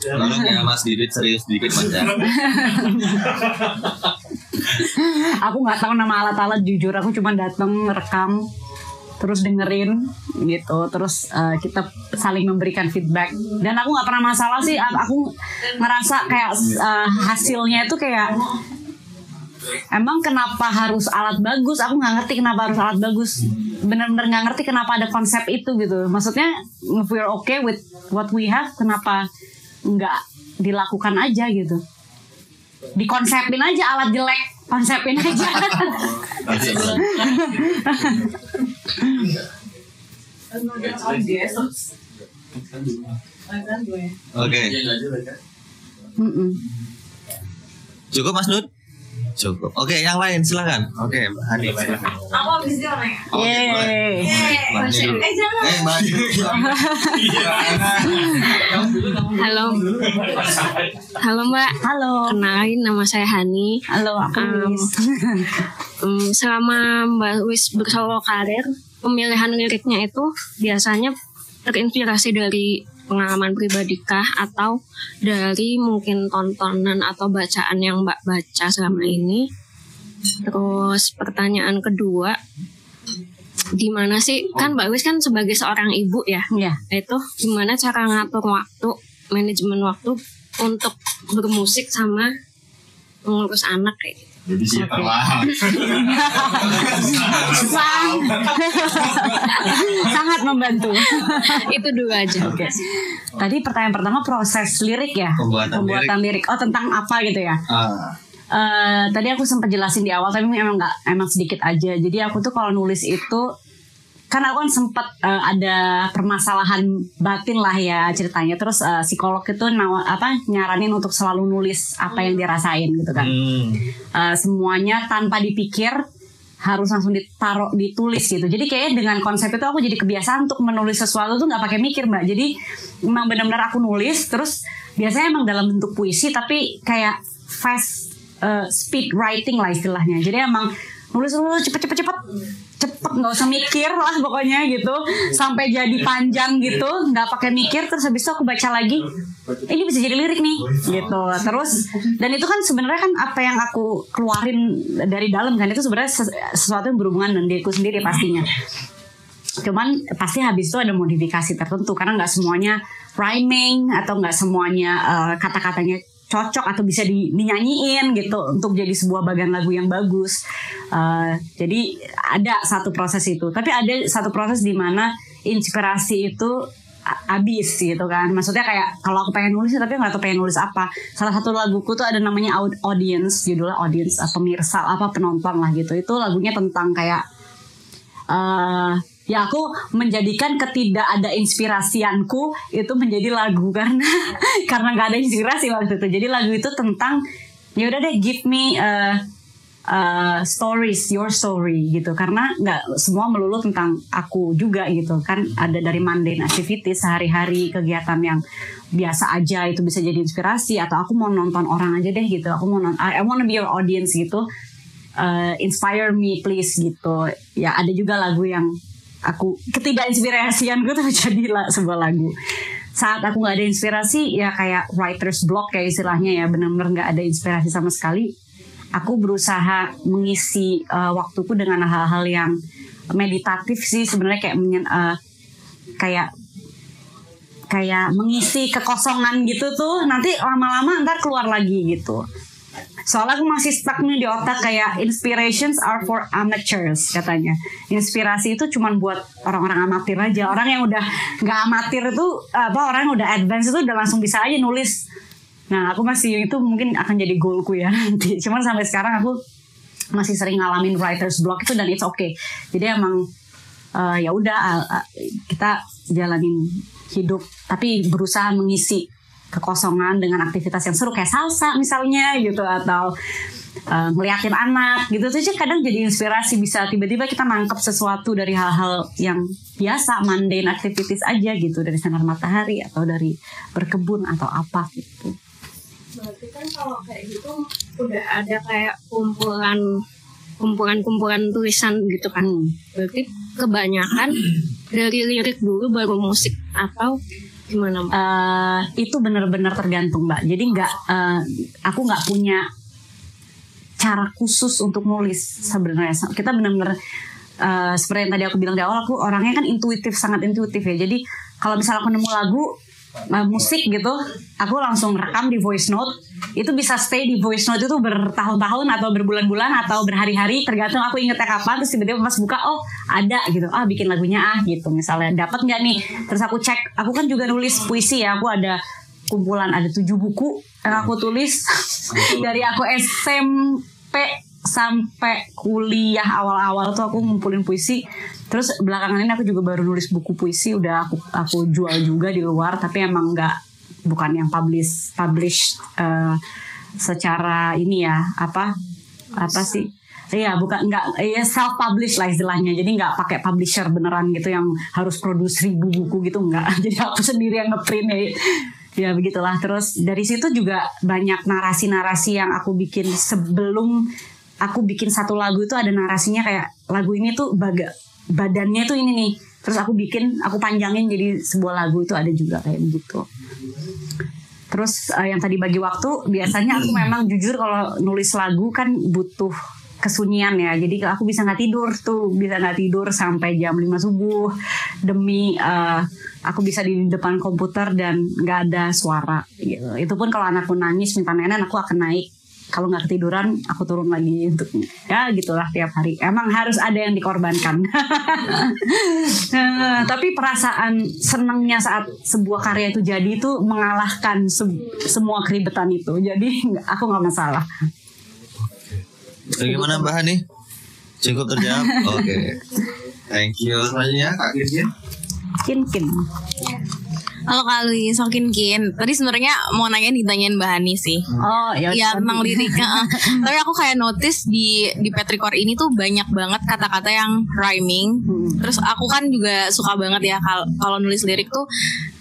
Tolong ya Mas Didit serius dikit Mas ya. Aku nggak tahu nama alat-alat jujur aku cuma datang rekam terus dengerin gitu. Terus eh, kita saling memberikan feedback. Dan aku nggak pernah masalah sih aku ngerasa kayak eh, hasilnya itu kayak emang kenapa harus alat bagus? Aku nggak ngerti kenapa harus alat bagus. Bener-bener nggak ngerti kenapa ada konsep itu gitu. Maksudnya if we're okay with what we have kenapa nggak dilakukan aja gitu dikonsepin aja alat jelek konsepin aja Oke. Mm-mm. Cukup Mas Nut? Cukup. Oke, yang lain silakan. Oke, Mbak Hani silakan. Yeay. Mbak Hani dulu. Eh, Mbak Hani dulu. Halo. Halo Mbak. Halo. Kenalin nama saya Hani. Halo, aku Um. Hmm, selama Mbak Wis bersolo karir, pemilihan liriknya itu biasanya terinspirasi dari pengalaman pribadi kah atau dari mungkin tontonan atau bacaan yang Mbak baca selama ini? Terus pertanyaan kedua, gimana sih kan Mbak Wis kan sebagai seorang ibu ya? Ya. itu gimana cara ngatur waktu manajemen waktu untuk bermusik sama mengurus anak kayak gitu. Jadi sih terlah. Sang- sangat membantu. itu dulu aja Oke. Tadi pertanyaan pertama proses lirik ya. Pembuatan lirik. Oh tentang apa gitu ya? Ah, Eh, tadi aku sempat jelasin di awal tapi emang nggak emang sedikit aja. Jadi aku tuh kalau nulis itu kan aku kan sempat eh, ada permasalahan batin lah ya ceritanya. Terus eh, psikolog itu nawa, apa nyaranin untuk selalu nulis apa yang dirasain gitu kan. hmm. Eh, semuanya tanpa dipikir harus langsung ditaruh ditulis gitu. Jadi kayaknya dengan konsep itu aku jadi kebiasaan untuk menulis sesuatu tuh nggak pakai mikir mbak. Jadi emang benar-benar aku nulis terus biasanya emang dalam bentuk puisi tapi kayak fast eh, speed writing lah istilahnya. Jadi emang nulis nulis cepet cepet cepet cepet nggak usah mikir lah pokoknya gitu. Sampai jadi panjang gitu nggak pakai mikir terus habis itu aku baca lagi. Ini bisa jadi lirik nih gitu. Terus dan itu kan sebenarnya kan apa yang aku keluarin dari dalam kan itu sebenarnya ses- sesuatu yang berhubungan dengan diriku sendiri pastinya. Cuman pasti habis itu ada modifikasi tertentu karena nggak semuanya rhyming atau nggak semuanya eh, kata-katanya cocok atau bisa di, dinyanyiin gitu untuk jadi sebuah bagian lagu yang bagus. Eh, jadi ada satu proses itu. Tapi ada satu proses di mana inspirasi itu abis gitu kan. Maksudnya kayak kalau aku pengen nulis tapi nggak tahu pengen nulis apa. Salah satu laguku tuh ada namanya Aud- audience judulnya audience atau pemirsa apa penonton lah gitu. Itu lagunya tentang kayak eh ya aku menjadikan ketidak ada inspirasianku itu menjadi lagu karena karena nggak ada inspirasi waktu itu. Jadi lagu itu tentang ya udah deh give me uh, uh, stories your story gitu. Karena nggak semua melulu tentang aku juga gitu. Kan ada dari mundane activity sehari-hari kegiatan yang biasa aja itu bisa jadi inspirasi. Atau aku mau nonton orang aja deh gitu. Aku mau nonton I, I wanna be your audience gitu. Uh, inspire me please gitu. Ya ada juga lagu yang aku ketidakinspirasian gue tuh jadi lah sebuah lagu. Saat aku nggak ada inspirasi ya kayak writer's block kayak istilahnya ya benar-benar nggak ada inspirasi sama sekali. Aku berusaha mengisi uh, waktuku dengan hal-hal yang meditatif sih sebenarnya kayak menyen- uh, kayak kayak mengisi kekosongan gitu tuh. Nanti lama-lama ntar keluar lagi gitu soalnya aku masih stuck nih di otak kayak inspirations are for amateurs katanya. Inspirasi itu cuman buat orang-orang amatir aja. Orang yang udah nggak amatir itu apa orang yang udah advance itu udah langsung bisa aja nulis. Nah aku masih itu mungkin akan jadi goalku ya nanti. Cuman sampai sekarang aku masih sering ngalamin writer's block itu dan it's okay. Jadi emang eh, ya udah uh, uh, kita jalanin hidup tapi berusaha mengisi kekosongan dengan aktivitas yang seru kayak salsa misalnya gitu atau uh, ngeliatin anak gitu tuh sih kadang jadi inspirasi bisa tiba-tiba kita nangkep sesuatu dari hal-hal yang biasa mundane activities aja gitu dari sinar matahari atau dari berkebun atau apa gitu Berarti kan kalau kayak gitu udah ada kayak kumpulan kumpulan-kumpulan tulisan gitu kan. Hmm. Berarti kebanyakan dari lirik dulu baru musik atau gimana? Eh, itu benar-benar tergantung mbak. Jadi nggak, eh, aku nggak punya cara khusus untuk nulis sebenarnya. Kita benar-benar eh, seperti yang tadi aku bilang di awal, aku orangnya kan intuitif, sangat intuitif ya. Jadi kalau misalnya aku nemu lagu eh, musik gitu, aku langsung rekam di voice note. Itu bisa stay di voice note itu bertahun-tahun atau berbulan-bulan atau berhari-hari, tergantung aku ingetnya kapan. Terus tiba-tiba pas buka, oh ada gitu, ah bikin lagunya ah gitu. Misalnya dapat nggak nih? Terus aku cek, aku kan juga nulis puisi ya. Aku ada kumpulan ada tujuh buku yang aku tulis dari aku SMP sampai kuliah awal-awal tuh aku ngumpulin puisi terus belakangan ini aku juga baru nulis buku puisi udah aku aku jual juga di luar tapi emang nggak bukan yang publish publish eh, secara ini ya apa apa sih Iya, bukan nggak ya self publish lah istilahnya. Jadi nggak pakai publisher beneran gitu yang harus produce ribu buku gitu nggak. Jadi aku sendiri yang ngeprint ya. Ya begitulah. Terus dari situ juga banyak narasi-narasi yang aku bikin sebelum aku bikin satu lagu itu ada narasinya kayak lagu ini tuh baga badannya tuh ini nih. Terus aku bikin, aku panjangin jadi sebuah lagu itu ada juga kayak begitu. Terus eh, yang tadi bagi waktu biasanya aku memang jujur kalau nulis lagu kan butuh kesunyian ya jadi aku bisa nggak tidur tuh bisa nggak tidur sampai jam 5 subuh demi eh, aku bisa di depan komputer dan nggak ada suara gitu. itu pun kalau anakku nangis minta nenek aku akan naik kalau nggak ketiduran aku turun lagi untuk ya gitulah tiap hari emang harus ada yang dikorbankan Eh, tapi perasaan senangnya saat sebuah karya itu jadi itu mengalahkan se- semua keribetan itu jadi aku nggak masalah Bagaimana Mbak Hani? Cukup terjawab? Oke. Thank you. Selanjutnya Kak Kirkin. kin kin Halo Kak Luis, makin kin. Tadi sebenarnya mau nanya ditanyain Mbak Hani sih. oh ya Ya tentang liriknya. Tapi aku kayak notice di di Petrichor ini tuh banyak banget kata-kata yang rhyming. Hmm. Terus aku kan juga suka banget ya kal- kalau nulis lirik tuh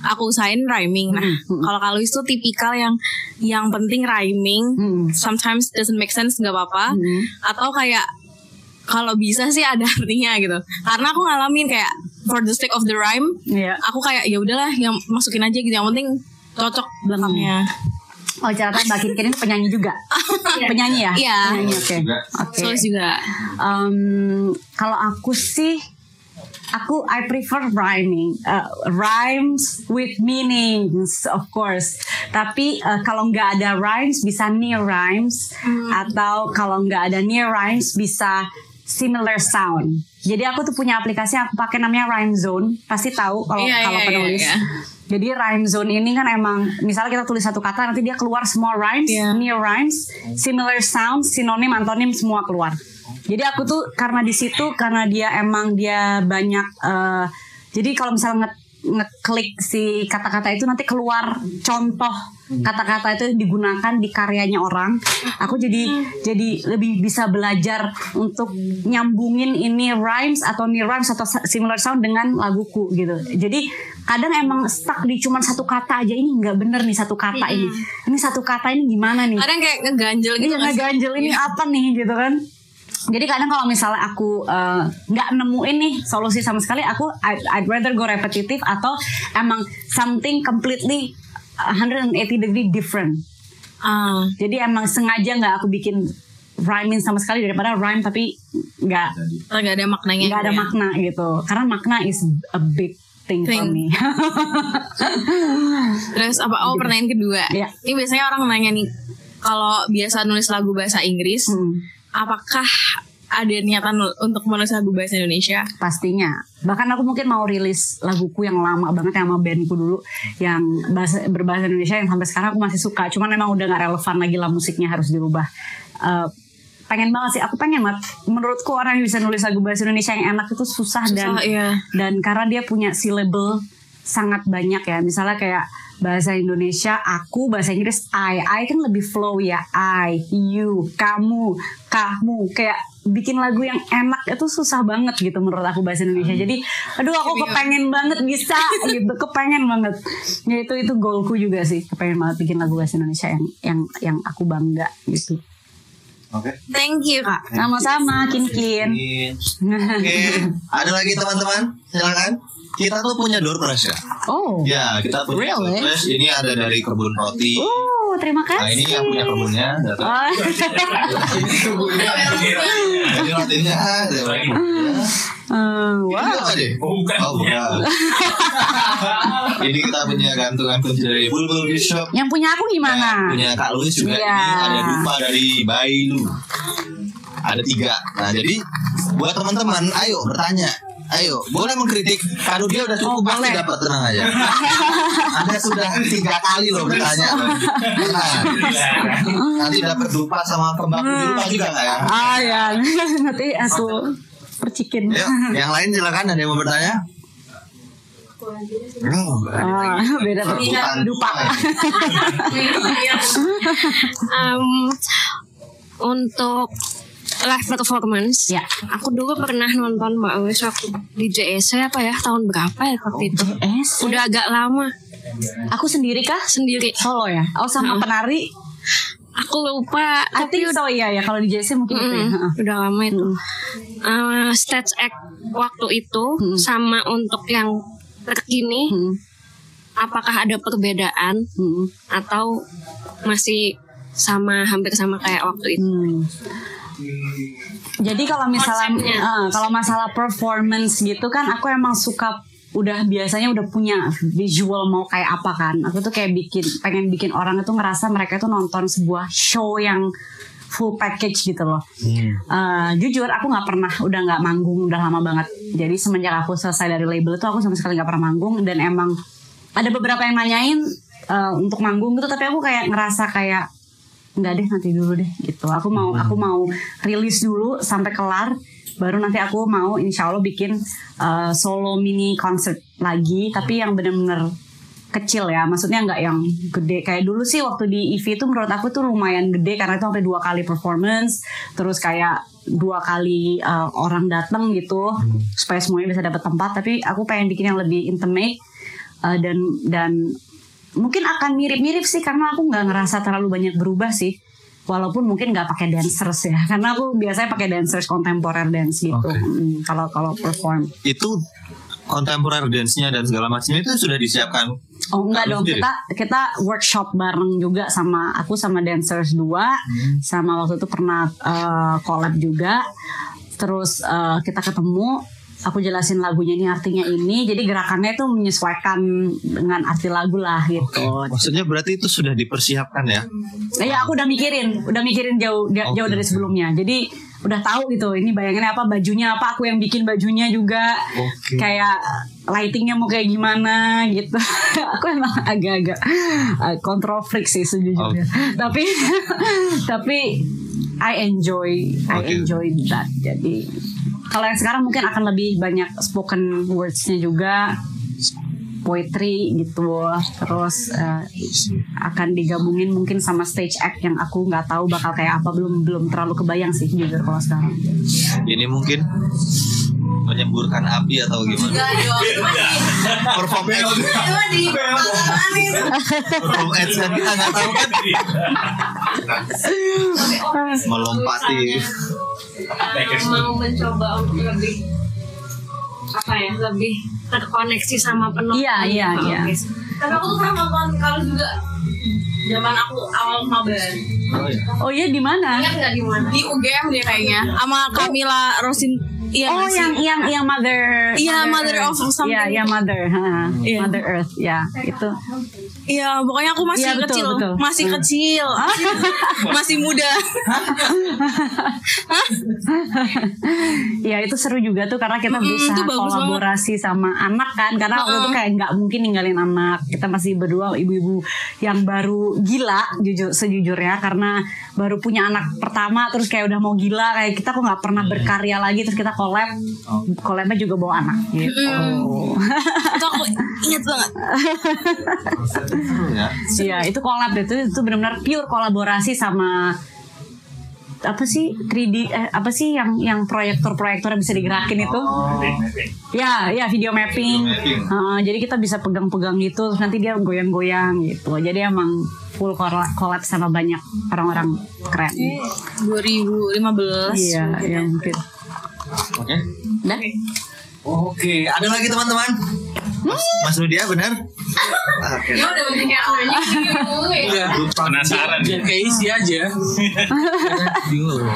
aku usahain rhyming. Nah, Hmm. kalau Kak Luis tuh tipikal yang yang penting rhyming. Hmm. Sometimes doesn't make sense nggak apa-apa. Hmm. Atau kayak kalau bisa sih ada artinya gitu. Karena aku ngalamin kayak for the sake of the rhyme, Iya. aku kayak ya udahlah yang masukin aja gitu. Yang penting cocok belakangnya. Oh ternyata Mbak Kin ini penyanyi juga Penyanyi ya? Iya. Penyanyi oke Oke Soalnya juga. Em, Kalau aku sih Aku I prefer rhyming Uh, Rhymes with meanings Of course Tapi uh, kalau nggak ada rhymes Bisa near rhymes Atau kalau nggak ada near rhymes Bisa similar sound jadi aku tuh punya aplikasi yang aku pakai namanya Rhyme Zone pasti tahu kalau Iya, kalau iya, penulis iya, iya. jadi rhyme zone ini kan emang misalnya kita tulis satu kata nanti dia keluar semua rhymes, Iya. near rhymes, similar sounds, sinonim, antonim semua keluar. Jadi aku tuh karena di situ karena dia emang dia banyak eh, jadi kalau misalnya ngeklik si kata-kata itu nanti keluar contoh kata-kata itu digunakan di karyanya orang. Aku jadi jadi lebih bisa belajar untuk nyambungin ini rhymes atau near rhymes atau similar sound dengan laguku gitu. Jadi kadang emang stuck di cuma satu kata aja ini nggak bener nih satu kata ini. Ini satu kata ini gimana nih? Kadang kayak ngeganjel gitu Iya ngeganjel ini apa nih gitu kan jadi kadang kalau misalnya aku eh, nggak nemuin nih solusi sama sekali aku I'd, I'd rather go repetitif atau emang something completely 180 degree different Ah, jadi emang sengaja nggak aku bikin rhyming sama sekali daripada rhyme tapi nggak nggak ada maknanya. nggak ada gitu ya. makna gitu karena makna is a big thing, for Thing. me Terus apa? Oh pertanyaan kedua. Iya. Ini biasanya orang nanya nih, kalau biasa nulis lagu bahasa Inggris, Hmm. Apakah ada niatan untuk menulis lagu bahasa Indonesia? Pastinya. Bahkan aku mungkin mau rilis laguku yang lama banget yang sama bandku dulu yang bahasa berbahasa Indonesia yang sampai sekarang aku masih suka. Cuman emang udah gak relevan lagi lah musiknya harus dirubah. Eh, pengen banget sih. Aku pengen banget. Menurutku orang yang bisa nulis lagu bahasa Indonesia yang enak itu susah, dan Susah, iya. dan karena dia punya syllable sangat banyak ya. Misalnya kayak bahasa Indonesia aku, bahasa Inggris I. I kan lebih flow ya. I, you, kamu, kamu. Kayak bikin lagu yang enak itu susah banget gitu menurut aku bahasa Indonesia. Jadi aduh aku kepengen banget bisa gitu, kepengen banget. Ya itu itu goalku juga sih, kepengen banget bikin lagu bahasa Indonesia yang yang yang aku bangga gitu. Oke. Thank you kak. Sama-sama Kin Kin. Oke, ada lagi teman-teman? Silakan. Kita tuh punya door prize ya. Oh. Ya, kita punya door Really? prize. Ini ada dari kebun roti. Oh, terima kasih. Nah, ini yang punya kebunnya. datang. Oh. Ini kebunnya. Jadi rotinya ada. Eh, Ini wow. apa deh? Oh, bukan. Oh, bukan. ini kita punya gantungan kunci dari Bulbul Bishop. Yang punya aku Ya, gimana? punya Kak Luis juga Iya. ini ada dupa dari Bailu. Ada tiga. Nah jadi buat teman-teman, ayo bertanya. Ayo, boleh mengkritik. Kalau dia udah cukup Oh, pasti dapat tenang aja. Anda sudah tiga kali loh bertanya. Nah, nanti dapat dupa sama kembang dupa juga nggak ya? Ah ya, nanti aku percikin. Yuk, yang lain silakan ada yang mau bertanya? Oh, Ah, beda Rebutan dupa. Em, untuk live performance, Ya. aku dulu pernah nonton Mbak Wes waktu di JSC apa ya tahun berapa ya waktu itu? Es, Udah agak lama aku sendiri kah? sendiri. Solo ya? Oh sama penari? Aku lupa. I think so iya ya. Kalau di JC mungkin itu ya. Udah lama itu. Eh, stage act waktu itu sama untuk yang terkini, Hmm, apakah ada perbedaan hmm, atau masih sama hampir sama kayak waktu itu? hmm. Jadi kalau misalnya eh, kalau masalah performance gitu kan aku emang suka udah biasanya udah punya visual mau kayak apa kan. Aku tuh kayak bikin pengen bikin orang itu ngerasa mereka tuh nonton sebuah show yang full package gitu loh. Eh, jujur aku nggak pernah udah nggak manggung udah lama banget. Jadi semenjak aku selesai dari label itu aku sama sekali nggak pernah manggung dan emang ada beberapa yang nanyain eh, untuk manggung gitu tapi aku kayak ngerasa kayak nggak deh nanti dulu deh gitu. Aku mau aku mau rilis dulu sampai kelar baru nanti aku mau insya Allah bikin eh, solo mini concert lagi tapi yang bener-bener kecil ya. Maksudnya nggak yang gede. Kayak dulu sih waktu di EV itu menurut aku tuh lumayan gede karena itu sampai dua kali performance terus kayak dua kali uh, orang datang gitu supaya semuanya bisa dapat tempat. Tapi aku pengen bikin yang lebih intimate uh, dan dan mungkin akan mirip-mirip sih karena aku nggak ngerasa terlalu banyak berubah sih. Walaupun mungkin nggak pakai dancers ya karena aku biasanya pakai dancers kontemporer dance gitu. Oke. Mm, kalau kalau perform. Itu kontemporer dance-nya dan segala macamnya itu sudah disiapkan. Oh enggak Kamu dong. sendiri? kita kita workshop bareng juga sama aku sama dancers dua. Sama waktu itu pernah eh, collab juga. Terus eh, kita ketemu aku jelasin lagunya ini artinya ini jadi gerakannya itu menyesuaikan dengan arti lagu lah gitu. Maksudnya berarti itu sudah dipersiapkan ya? Ya aku udah mikirin, udah mikirin jauh jauh Oke. dari sebelumnya. Jadi udah tahu gitu ini bayangannya apa bajunya apa aku yang bikin bajunya juga Oke. kayak lightingnya mau kayak gimana gitu aku emang agak-agak uh, control freak sih sejujurnya tapi tapi I enjoy I Oke. enjoy that jadi kalau yang sekarang mungkin akan lebih banyak spoken words-nya juga. Poetry gitu. Terus uh, akan digabungin mungkin sama stage act yang aku nggak tahu bakal kayak apa. Belum belum terlalu kebayang sih jujur kalau sekarang. Ini mungkin menyemburkan api atau gimana? Perform ads. Perform ads kan kita nggak tahu kan? Melompati. Mau mencoba untuk lebih apa ya lebih terkoneksi sama penonton Iya, iya, iya. Tapi aku tuh pernah nonton kalau juga zaman aku awal mabar. oh iya di mana Ingat nggak di mana Di UGM dia kayaknya sama Camila Rosin. Iya oh nggak sih? yang yang yang mother Iya, Mother of Earth. something. Iya, ya mother, ha. Iya. mother earth, ya itu. Iya, pokoknya aku masih Iya, betul, kecil, betul. masih Hmm. kecil, masih, masih muda. Ya itu seru juga tuh karena kita Mm-mm, bisa kolaborasi sama anak kan. Karena waktu itu kayak nggak mungkin ninggalin anak. Kita masih berdua ibu-ibu yang baru gila jujur sejujurnya. Karena baru punya anak pertama terus kayak udah mau gila. Kayak kita kok nggak pernah berkarya lagi terus kita collab. Collabnya juga bawa anak gitu. Itu aku ingat banget. Seru ya. Iya itu collab itu itu benar-benar pure kolaborasi sama apa sih 3D eh, apa sih yang yang proyektor-proyektor yang bisa digerakin itu? Ya, ya video mapping. Heeh, jadi kita bisa pegang-pegang gitu, terus nanti dia goyang-goyang gitu. Jadi emang full collab, collab sama banyak orang-orang keren. 2015. Iya, ya mungkin. Oke. Dan Oke, ada lagi teman-teman? Mas, Mas Nudia benar? Oke. Iya. Penasaran. Biar kayak isi aja. Bingung.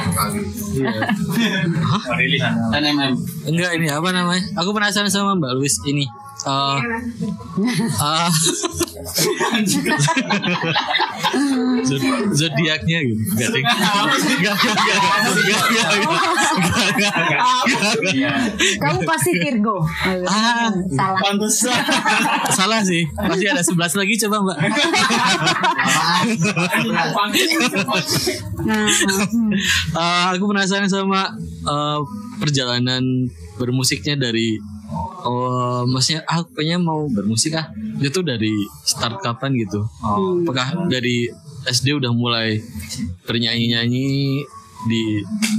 Iya. NMM. Enggak ini apa namanya? Aku penasaran sama Mbak Luis ini. Uh, uh, zodiaknya gitu. Nggak nggak kamu pasti Virgo. Ah. Salah. Pantesan. salah sih. Masih ada sebelas lagi coba mbak. Uh, aku penasaran sama uh, perjalanan bermusiknya dari Oh, maksudnya aku kayaknya mau bermusik ah. Itu dari start kapan gitu? Oh, apakah dari SD udah mulai bernyanyi-nyanyi di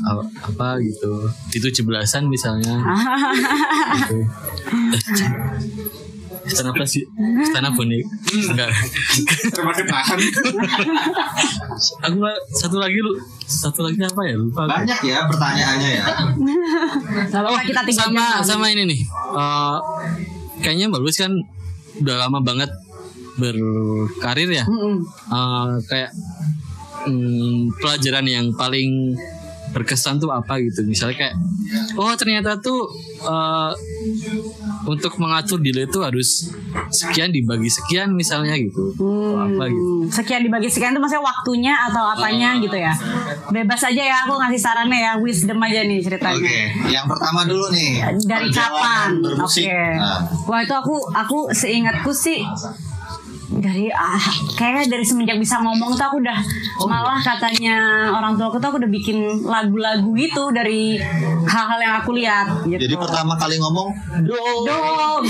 uh, apa gitu? Itu cebelasan misalnya. gitu. Stand up sih? Stand up bonek? Enggak. Termasuk tahan. Aku satu lagi lu satu lagi apa ya lupa. Banyak ya pertanyaannya ya. Apa-apa kita tinggal sama sama ini nih Eh, kayaknya Mbak Luis kan udah lama banget berkarir ya. Eh, kayak mm, pelajaran yang paling berkesan tuh apa gitu. Misalnya kayak oh ternyata tuh eh, untuk mengatur delay itu harus sekian dibagi sekian misalnya gitu. Atau apa gitu. Hmm, sekian dibagi sekian itu maksudnya waktunya atau apanya gitu ya? Bebas aja ya aku ngasih sarannya ya wisdom aja nih ceritanya. Oke, yang pertama dulu nih. dari kapan? oke. Bermusik. Nah, wah itu aku aku seingatku sih dari ah kayaknya dari semenjak bisa ngomong tuh aku udah malah katanya orang tua aku tuh aku udah bikin lagu-lagu gitu dari hal-hal yang aku lihat gitu. Jadi pertama kali ngomong do. Do,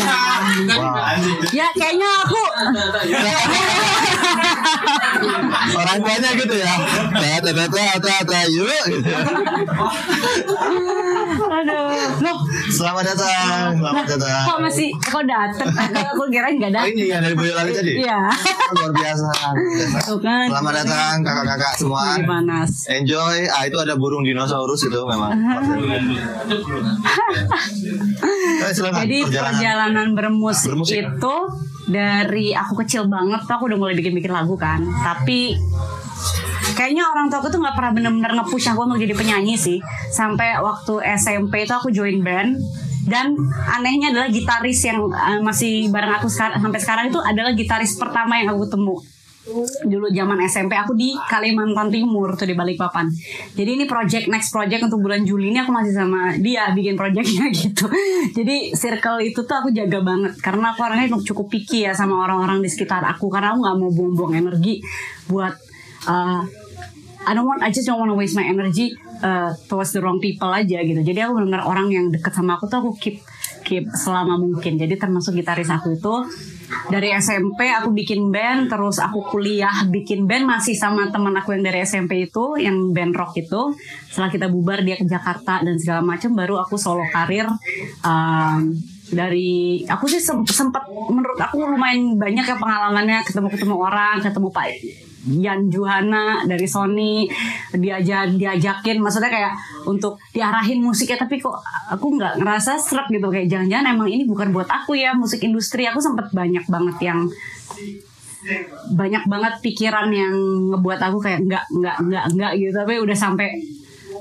nah. Wah, ya kayaknya aku orang tuanya gitu ya. Tata tata tata yuk. gitu. aduh loh Selamat datang, selamat datang. kok masih kok dateng aku, kira nggak Oh, dateng ini yang dari Boyolali tadi. Iya Luar biasa. tuh kan Selamat datang kakak-kakak semua. Lagi panas Enjoy. Ah itu ada burung dinosaurus itu memang. Silakan, Jadi perjalanan, bermusik, Bermusik. itu dari aku kecil banget tuh aku udah mulai bikin-bikin lagu kan. Tapi kayaknya orang tua aku tuh nggak pernah bener-bener nge-push aku untuk jadi penyanyi sih. Sampai waktu SMP itu aku join band dan anehnya adalah gitaris yang eh, masih bareng aku sekarang sampai sekarang itu adalah gitaris pertama yang aku temu dulu zaman SMP aku di Kalimantan Timur tuh di Balikpapan. Jadi ini project next project untuk bulan Juli ini aku masih sama dia bikin projectnya gitu. Jadi circle itu tuh aku jaga banget karena aku orangnya cukup picky ya sama orang-orang di sekitar aku karena aku nggak mau buang-buang energi buat uh, I don't want I just don't want to waste my energy uh, towards the wrong people aja gitu. Jadi aku benar-benar orang yang deket sama aku tuh aku keep keep selama mungkin. Jadi termasuk gitaris aku itu dari SMP aku bikin band, terus aku kuliah bikin band masih sama teman aku yang dari SMP itu, yang band rock itu. Setelah kita bubar dia ke Jakarta dan segala macam, baru aku solo karir. Um, dari aku sih sem- sempat menurut aku lumayan banyak ya pengalamannya ketemu-ketemu orang, ketemu Pak Yan Juhana dari Sony diajak diajakin maksudnya kayak untuk diarahin musiknya. Tapi kok aku nggak ngerasa serak gitu kayak jangan-jangan emang ini bukan buat aku ya musik industri. Aku sempat banyak banget yang banyak banget pikiran yang ngebuat aku kayak nggak nggak nggak nggak gitu. Tapi udah sampai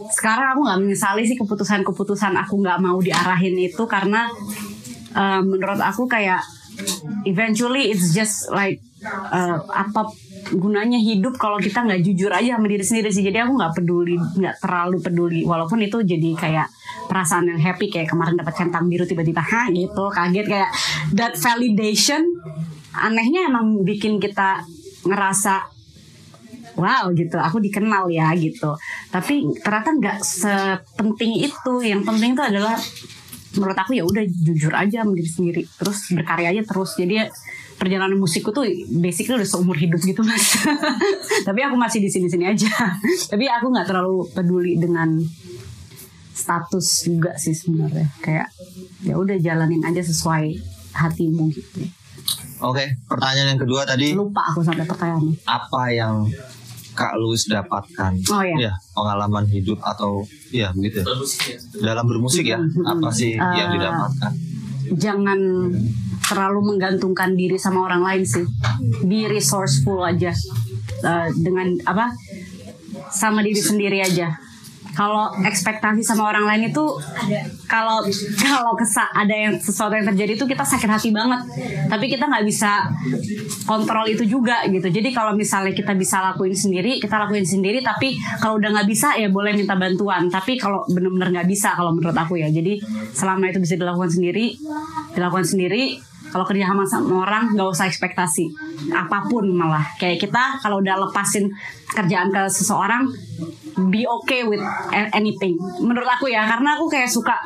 sekarang aku nggak menyesali sih keputusan-keputusan aku nggak mau diarahin itu karena eh, menurut aku kayak eventually it's just like eh, apa gunanya hidup kalau kita nggak jujur aja sama diri sendiri sih? Jadi aku nggak peduli nggak terlalu peduli. Walaupun itu jadi kayak perasaan yang happy kayak kemarin dapat centang biru tiba-tiba ha gitu kaget kayak that validation anehnya emang bikin kita ngerasa wow gitu. Aku dikenal ya gitu. Tapi ternyata nggak sepenting itu. Yang penting itu adalah menurut aku ya udah jujur aja sama diri sendiri. Terus berkarya aja terus. Jadi perjalanan musikku tuh basically udah seumur hidup gitu mas tapi aku masih di sini sini aja tapi aku nggak terlalu peduli dengan status juga sih sebenarnya kayak ya udah jalanin aja sesuai hatimu gitu Oke, pertanyaan yang kedua tadi lupa aku sampai pertanyaannya apa yang Kak Louis dapatkan? Oh, iya. Ya, pengalaman hidup atau ya begitu. ya. Dalam bermusik ya, apa sih yang Eh, didapatkan? jangan terlalu menggantungkan diri sama orang lain sih. Be resourceful aja. Eh, dengan apa sama diri sendiri aja. Kalau ekspektasi sama orang lain itu kalau kalau kesa ada yang sesuatu yang terjadi itu kita sakit hati banget. Tapi kita nggak bisa kontrol itu juga gitu. Jadi kalau misalnya kita bisa lakuin sendiri kita lakuin sendiri tapi kalau udah nggak bisa ya boleh minta bantuan. Tapi kalau bener-bener nggak bisa kalau menurut aku ya. Jadi selama itu bisa dilakukan sendiri dilakukan sendiri kalau kerja sama sama orang nggak usah ekspektasi. Apa pun malah. Kayak kita kalau udah lepasin kerjaan ke seseorang be okay with anything. Menurut aku ya karena aku kayak suka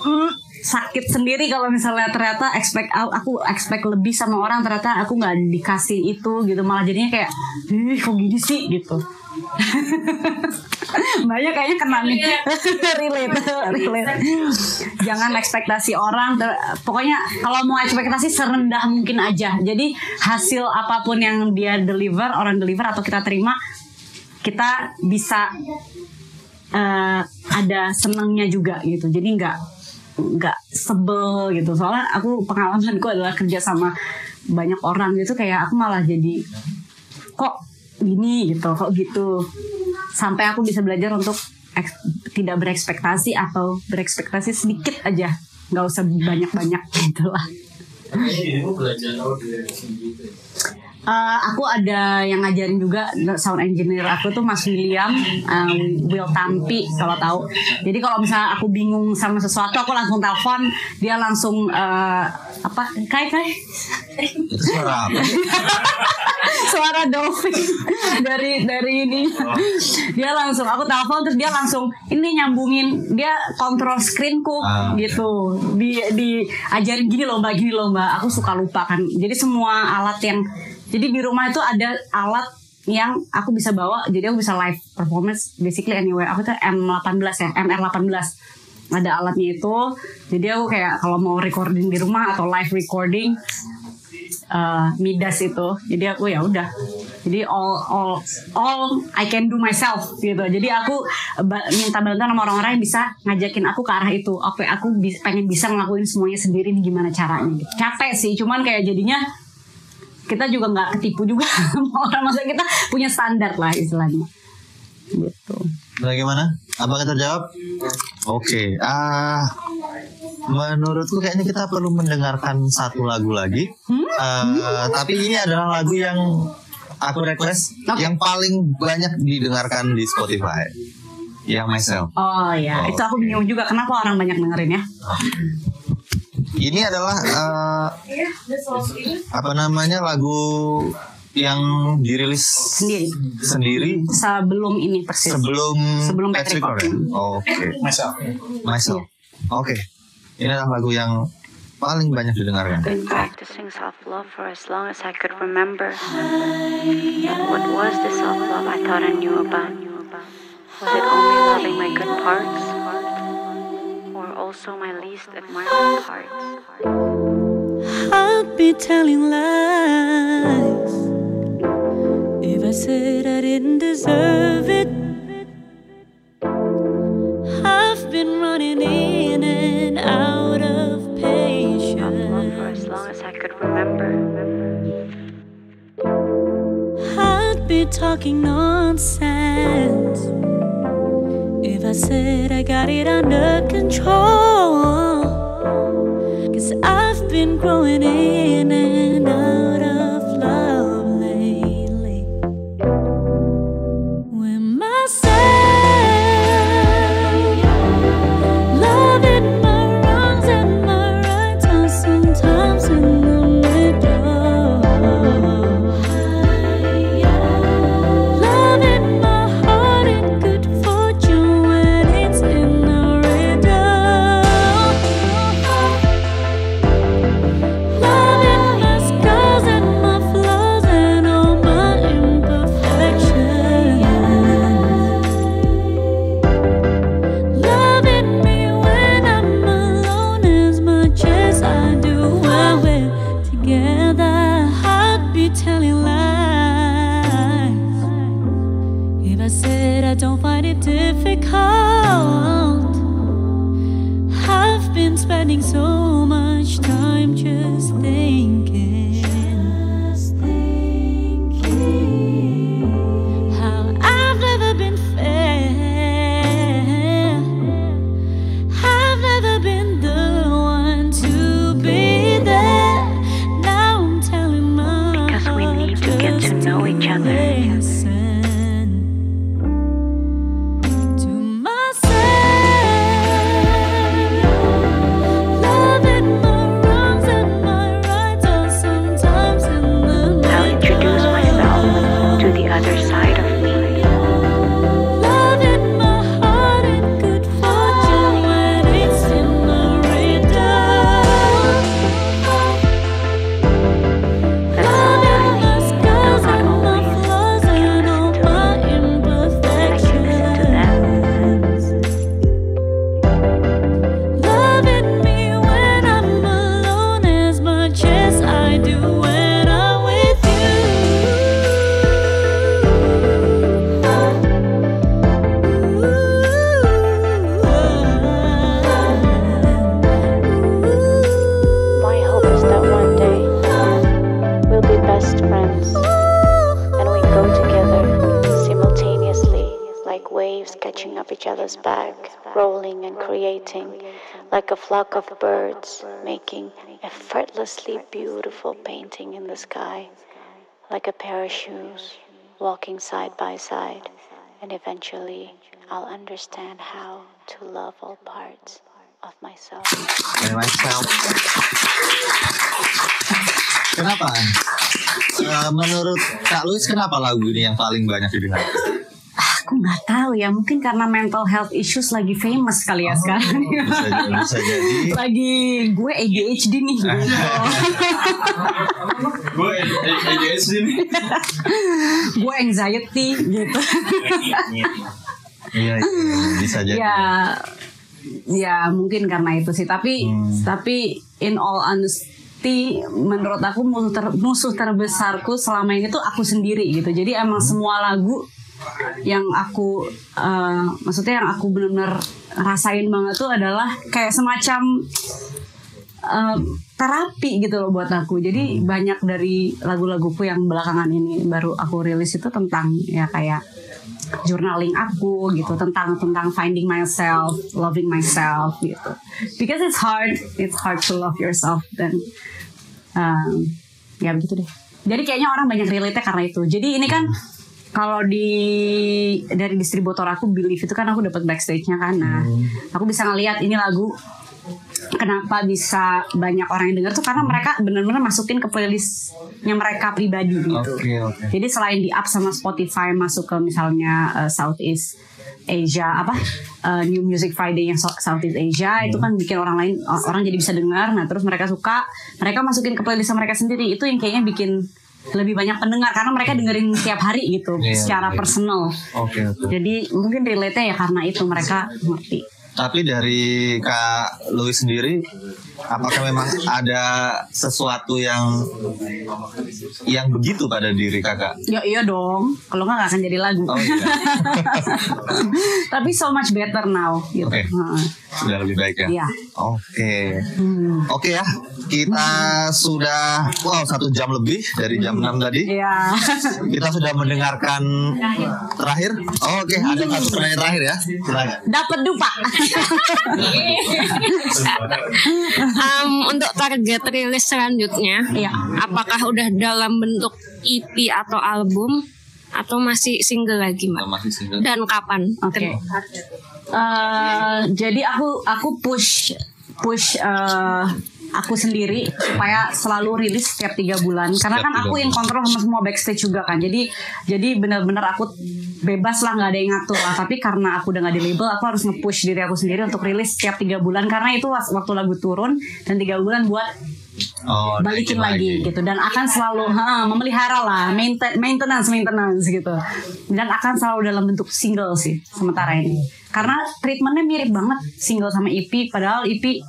mm, sakit sendiri kalau misalnya ternyata expect aku expect lebih sama orang ternyata aku nggak dikasih itu gitu. Malah jadinya kayak ih kok gini sih? gitu banyak kayaknya kena nih. Relate relate. Jangan ekspektasi orang pokoknya kalau mau ekspektasi serendah mungkin aja. Jadi hasil apa pun yang dia deliver orang deliver atau kita terima kita bisa eh, ada senangnya juga gitu. Jadi nggak nggak sebel gitu. Soalnya aku pengalamanku adalah kerja sama banyak orang gitu kayak aku malah jadi kok gini gitu kok gitu. Sampai aku bisa belajar untuk tidak berekspektasi atau berekspektasi sedikit aja. Nggak usah banyak banyak gitu lah Eh, aku ada yang ngajarin juga sound engineer aku tuh Mas William eh, Will Tampi kalau tahu. Jadi kalau misalnya aku bingung sama sesuatu aku langsung telepon dia langsung eh, apa kai kai suara apa? suara dolphin dari dari ini dia langsung aku telepon terus dia langsung ini nyambungin dia kontrol screenku Ah, oke. gitu di diajarin gini loh mbak gini loh mbak aku suka lupa kan jadi semua alat yang jadi di rumah itu ada alat yang aku bisa bawa jadi aku bisa live performance basically anywhere. Aku tuh M18 ya MR18 ada alatnya itu. Jadi aku kayak kalau mau recording di rumah atau live recording eh, midas itu. Jadi aku ya udah. Jadi all all all I can do myself gitu. Jadi aku minta bantuan sama orang-orang yang bisa ngajakin aku ke arah itu. Aku bis- pengen bisa ngelakuin semuanya sendiri gimana caranya gitu. capek sih cuman kayak jadinya kita juga nggak ketipu juga sama orang maksudnya kita punya standar lah istilahnya gitu Bagaimana? Apakah terjawab? Oke. Ah, menurutku kayaknya kita perlu mendengarkan satu lagu lagi. Eh, tapi ini adalah lagu yang aku request yang paling banyak didengarkan di Spotify. Yang myself. oh ya Oh, itu aku bingung juga kenapa orang banyak dengerin ya Ini adalah eh, apa namanya lagu yang dirilis sendiri sendiri sebelum ini persis sebelum Sebelum Patrick. Oke. Myself. Myself. Oke. Ini adalah lagu yang paling banyak didengarkan. been practicing self love for as long as I could remember. And what was the self love I thought I knew about? Was it only loving my good parts? Or also my least admirable parts? I'd be telling lies if I said I didn't deserve it. I've been running in and out of love for as long as I could remember. I'd be talking nonsense I said I got it under control. Cause I've been growing in creating like a flock of birds, making effortlessly beautiful painting in the sky, like a pair of shoes walking side by side, and eventually I'll understand how to love all parts of myself. Myself. Kenapa? Eh, menurut Kak Luis kenapa lagu ini yang paling banyak didengar? Aku nggak tahu ya, mungkin karena mental health issues lagi famous kali ya sekarang. Bisa, jadi- bisa jadi. lagi gue ADHD nih gitu. Gue EGS ini. gue anxiety gitu. Iya, iya, bisa jadi. ya ya mungkin karena itu sih tapi tapi in all honesty menurut aku musuh, ter- musuh terbesarku selama ini tuh aku sendiri gitu jadi emang semua lagu yang aku eh, maksudnya yang aku benar-benar rasain banget tuh adalah kayak semacam eh, terapi gitu loh buat aku jadi banyak dari lagu-laguku yang belakangan ini baru aku rilis itu tentang ya kayak journaling aku gitu tentang tentang finding myself, loving myself gitu. Because it's hard, it's hard to love yourself dan um, ya begitu deh. Jadi kayaknya orang banyak relate karena itu. Jadi ini kan kalau di dari distributor aku Believe itu kan aku dapat backstage-nya kan. Nah, aku bisa ngelihat ini lagu kenapa bisa banyak orang yang denger tuh karena mereka benar-benar masukin ke playlistnya mereka pribadi gitu. Oke, oke. Jadi selain di up sama Spotify masuk ke misalnya uh, Southeast Asia apa uh, New Music Friday yang So- Southeast Asia itu kan bikin orang lain orang jadi bisa dengar. Nah terus mereka suka, mereka masukin ke playlist mereka sendiri. Itu yang kayaknya bikin lebih banyak pendengar karena mereka dengerin tiap hari gitu Iya, secara iya. personal. Oke, oke. Jadi mungkin relate ya karena itu mereka ngerti. Tapi dari Kak Louis sendiri, apakah memang ada sesuatu yang yang begitu pada diri kakak? Ya iya dong, kalau nggak nggak akan jadi lagu. Oh iya, Tapi so much better now gitu. Oke. Heeh. sudah lebih baik ya. Iya. Oke, Hmm. oke ya. Kita sudah wow satu jam lebih dari jam 6 tadi. Iya. Kita sudah mendengarkan terakhir. Oh, Oke, ada satu pertanyaan terakhir ya. Silakan. Dapat dupa. Em, untuk target rilis selanjutnya, Iya. apakah udah dalam bentuk EP atau album atau masih single lagi, Mbak? Masih single. Dan kapan? Oke. Eh, jadi aku aku push push eh, aku sendiri supaya selalu rilis setiap tiga bulan. Karena kan aku yang kontrol sama semua backstage juga kan. Jadi jadi benar-benar aku bebas lah nggak ada yang ngatur lah. Tapi karena aku udah nggak di label aku harus nge-push diri aku sendiri untuk rilis setiap tiga bulan. Karena itu waktu lagu turun dan tiga bulan buat Oh, balikin naikin lagi, gitu. Dan akan selalu ha, memelihara lah mainten- maintenance maintenance gitu. Dan akan selalu dalam bentuk single sih sementara ini. Karena treatmentnya mirip banget single sama EP padahal EP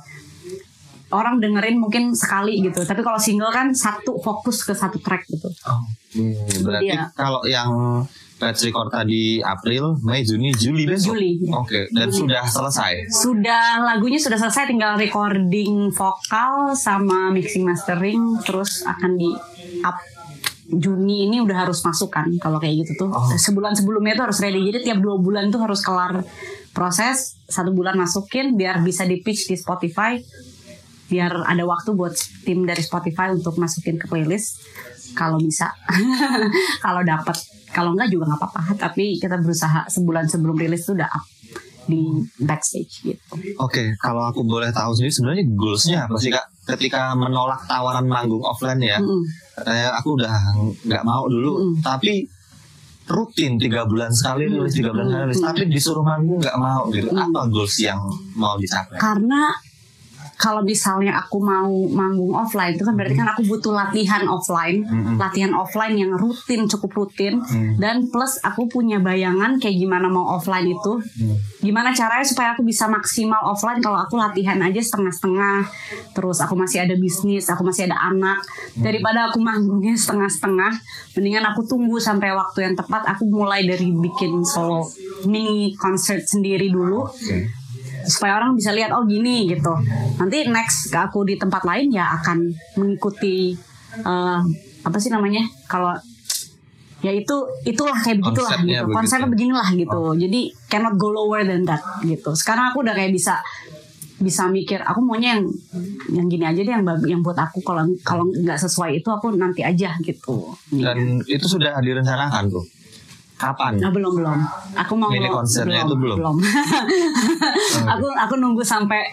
orang dengerin mungkin sekali gitu tapi kalau single kan satu fokus ke satu track gitu Oke, berarti Iya. kalau yang Patch Record tadi April, Mei, Juni, Juli besok. Juli. Oke, dan sudah selesai. sudah lagunya sudah selesai tinggal recording vokal sama mixing mastering terus akan di up Juni ini udah harus masuk kan kalau kayak gitu tuh sebulan sebelumnya tuh harus ready jadi tiap dua bulan tuh harus kelar proses satu bulan masukin biar bisa di pitch di Spotify biar ada waktu buat tim dari Spotify untuk masukin ke playlist kalau bisa. Kalau dapat kalau enggak juga nggak apa-apa. Tapi kita berusaha sebulan sebelum rilis tuh udah up di backstage gitu. Oke, kalau aku boleh tahu sendiri sebenarnya goalsnya apa sih kak? Ketika menolak tawaran manggung offline ya, Mm-mm. katanya aku udah nggak mau dulu, tapi rutin tiga bulan sekali rilis tiga bulan sekali rilis, tapi disuruh manggung nggak mau gitu. Apa goals yang mau dicapai? karena kalau misalnya aku mau manggung offline itu kan berarti kan aku butuh latihan offline Mm-mm. latihan offline yang rutin cukup rutin. Mm. dan plus aku punya bayangan kayak gimana mau offline itu. Hmm. gimana caranya supaya aku bisa maksimal offline kalau aku latihan aja setengah-setengah. Terus aku masih ada bisnis aku masih ada anak. Daripada aku manggungnya setengah-setengah mendingan aku tunggu sampai waktu yang tepat aku mulai dari bikin solo mini concert sendiri dulu supaya orang bisa lihat oh gini gitu. Nanti next ke aku di tempat lain ya akan mengikuti eh, apa sih namanya kalau ya itu itulah kayak begitulah Konsepnya gitu. begitu. konsepnya beginilah gitu. Jadi cannot go lower than that gitu. Sekarang aku udah kayak bisa bisa mikir aku maunya yang yang gini aja deh yang yang buat aku. Kalau kalau nggak sesuai itu aku nanti aja gitu. Dan itu sudah direncanakan tuh. Kapan? Nah, belum belum. Aku mau Mini konsernya itu belum? aku aku nunggu sampai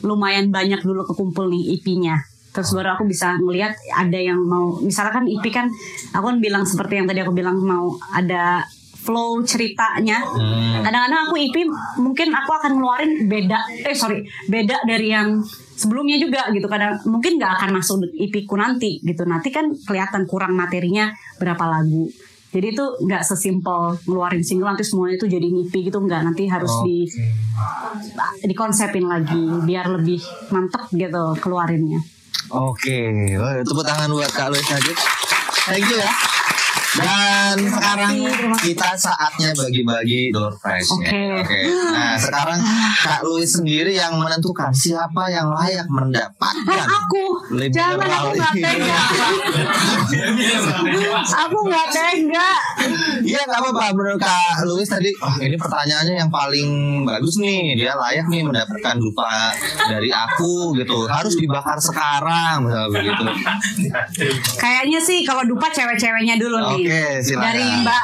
lumayan banyak dulu kekumpul nih IP-nya. Terus baru aku bisa ngelihat ada yang mau misalkan IP kan aku kan bilang seperti yang tadi aku bilang mau ada flow ceritanya. Hmm. Kadang-kadang aku IP mungkin aku akan ngeluarin beda eh sorry beda dari yang sebelumnya juga gitu kadang mungkin nggak akan masuk IP ku nanti gitu nanti kan kelihatan kurang materinya berapa lagu jadi itu nggak sesimpel ngeluarin single nanti semuanya itu jadi EP gitu nggak nanti harus di dikonsepin lagi biar lebih mantep gitu keluarinnya Oke, Wah, tepuk tangan buat Kak Luis Najib. Thank you ya. Dan sekarang kita saatnya bagi-bagi door prize Oke. Oke. Nah, sekarang Kak Luis sendiri yang menentukan siapa yang layak mendapatkan. aku Liberal jangan aku nggak tega aku nggak tega Iya nggak apa-apa menurut Kak Luis tadi oh, ini pertanyaannya yang paling bagus nih dia layak nih mendapatkan dupa dari aku gitu harus dibakar sekarang misalnya begitu. Kayaknya sih kalau dupa cewek-ceweknya dulu nih. Oke, silakan. Dari Mbak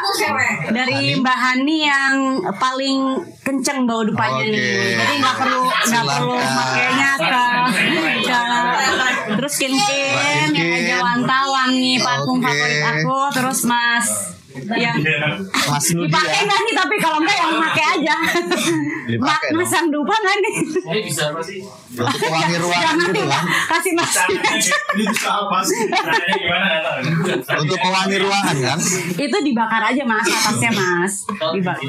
dari Mbak Hani yang paling kenceng bau dupanya Oke. nih. Jadi nggak perlu nggak perlu makainya ke ke terus Kin Kin yang aja wangi parfum Oke. favorit aku terus Mas yang Mas Nudi dipakai ya. nggak nih tapi kalau enggak yang pakai aja Dipakai Ma- mas dong. yang dupa nggak nih bisa apa sih? Untuk pewangi ruangan jangan gitu kan. kasih mas Ini bisa apa sih? Untuk pewangi ruangan kan? itu dibakar aja mas atasnya mas dibakar.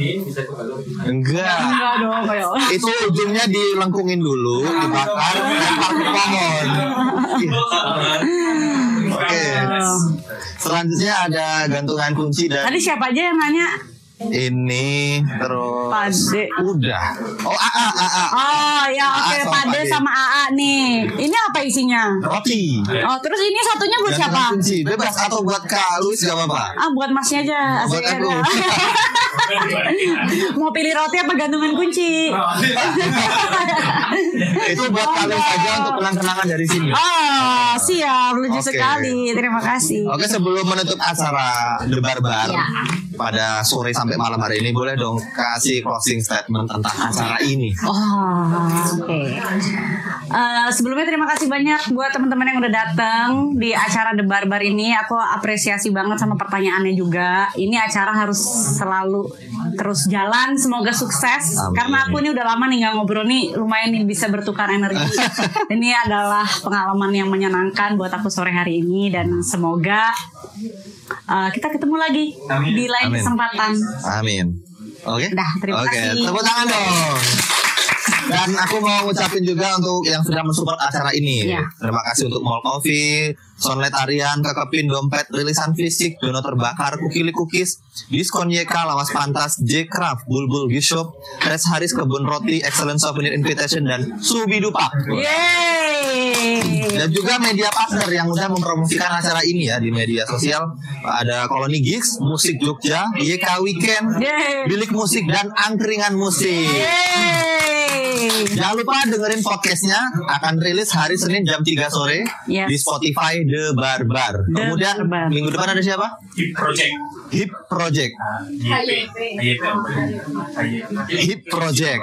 Enggak. enggak dong kayak Itu ujungnya dilengkungin dulu, dibakar, lempar ke pohon. Oke. Selanjutnya ada gantungan kunci dan Tadi siapa aja yang nanya? ini terus Pade. udah. Oh, AA, AA. Oh ya oke sama Pade sama AA nih. Ini apa isinya? Roti. Oh terus ini satunya buat siapa? Gantungan kunci bebas atau buat Kak Luis gak apa-apa. Ah buat masnya aja. Buat aku. Mau pilih roti apa gantungan kunci? Itu buat Kak Luis aja untuk kenang-kenangan dari sini. Oh siap lucu Oke. sekali. Terima kasih. Oke sebelum menutup acara The Barbar Ya. pada sore sampai malam hari ini boleh dong kasih closing statement tentang acara ini. Oh, oke. Eh, sebelumnya terima kasih banyak buat teman-teman yang udah datang di acara The Barbar ini. Aku apresiasi banget sama pertanyaannya juga. Ini acara harus selalu terus jalan. Semoga sukses. Amin. Karena aku ini udah lama nih nggak ngobrol nih, lumayan nih bisa bertukar energi. ini adalah pengalaman yang menyenangkan buat aku sore hari ini dan semoga eh, kita ketemu lagi di lain Amin. kesempatan. Amin. Oke. Dah, terima Oke, kasih. tepuk tangan dong. Dan aku mau ngucapin juga untuk yang sudah mensupport acara ini. Iya. Terima kasih untuk Mall Coffee, Sonlet Arian, Kekepin, Dompet, Rilisan Fisik, Dono Terbakar, Kukili Cookies, Diskon YK, Lawas Pantas, J Craft, Bulbul Gift Shop, Res Haris, Kebun Roti, Excellent Souvenir Invitation, dan Subi Dupak. Yeay. Dan juga media partner yang udah mempromosikan acara ini ya di media sosial. Ada Koloni Gigs, Musik Jogja, YK Weekend, Yeay. Bilik Musik, dan Angkringan Musik. Yeay. Jangan lupa dengerin podcastnya akan rilis hari Senin jam 3 sore Yes. di Spotify The Barbar. The Kemudian Barbar. minggu depan ada siapa? Hip Project. Hip Project. Hip Project.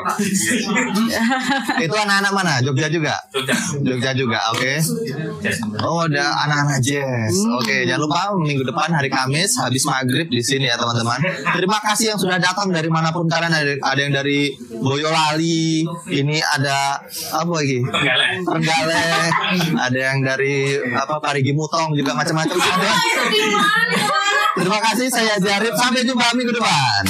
Itu anak-anak mana? Jogja juga. Jogja juga, oke. Oh, ada anak-anak jazz. Oke, jangan lupa minggu depan hari Kamis habis maghrib di sini ya teman-teman. Terima kasih yang sudah datang dari mana pun kalian ada, ada yang dari Boyolali, ini ada apa lagi? Trenggalek, ada yang dari apa Parigi Mutong juga macam-macam. Terima kasih saya Jarib sampai jumpa minggu depan.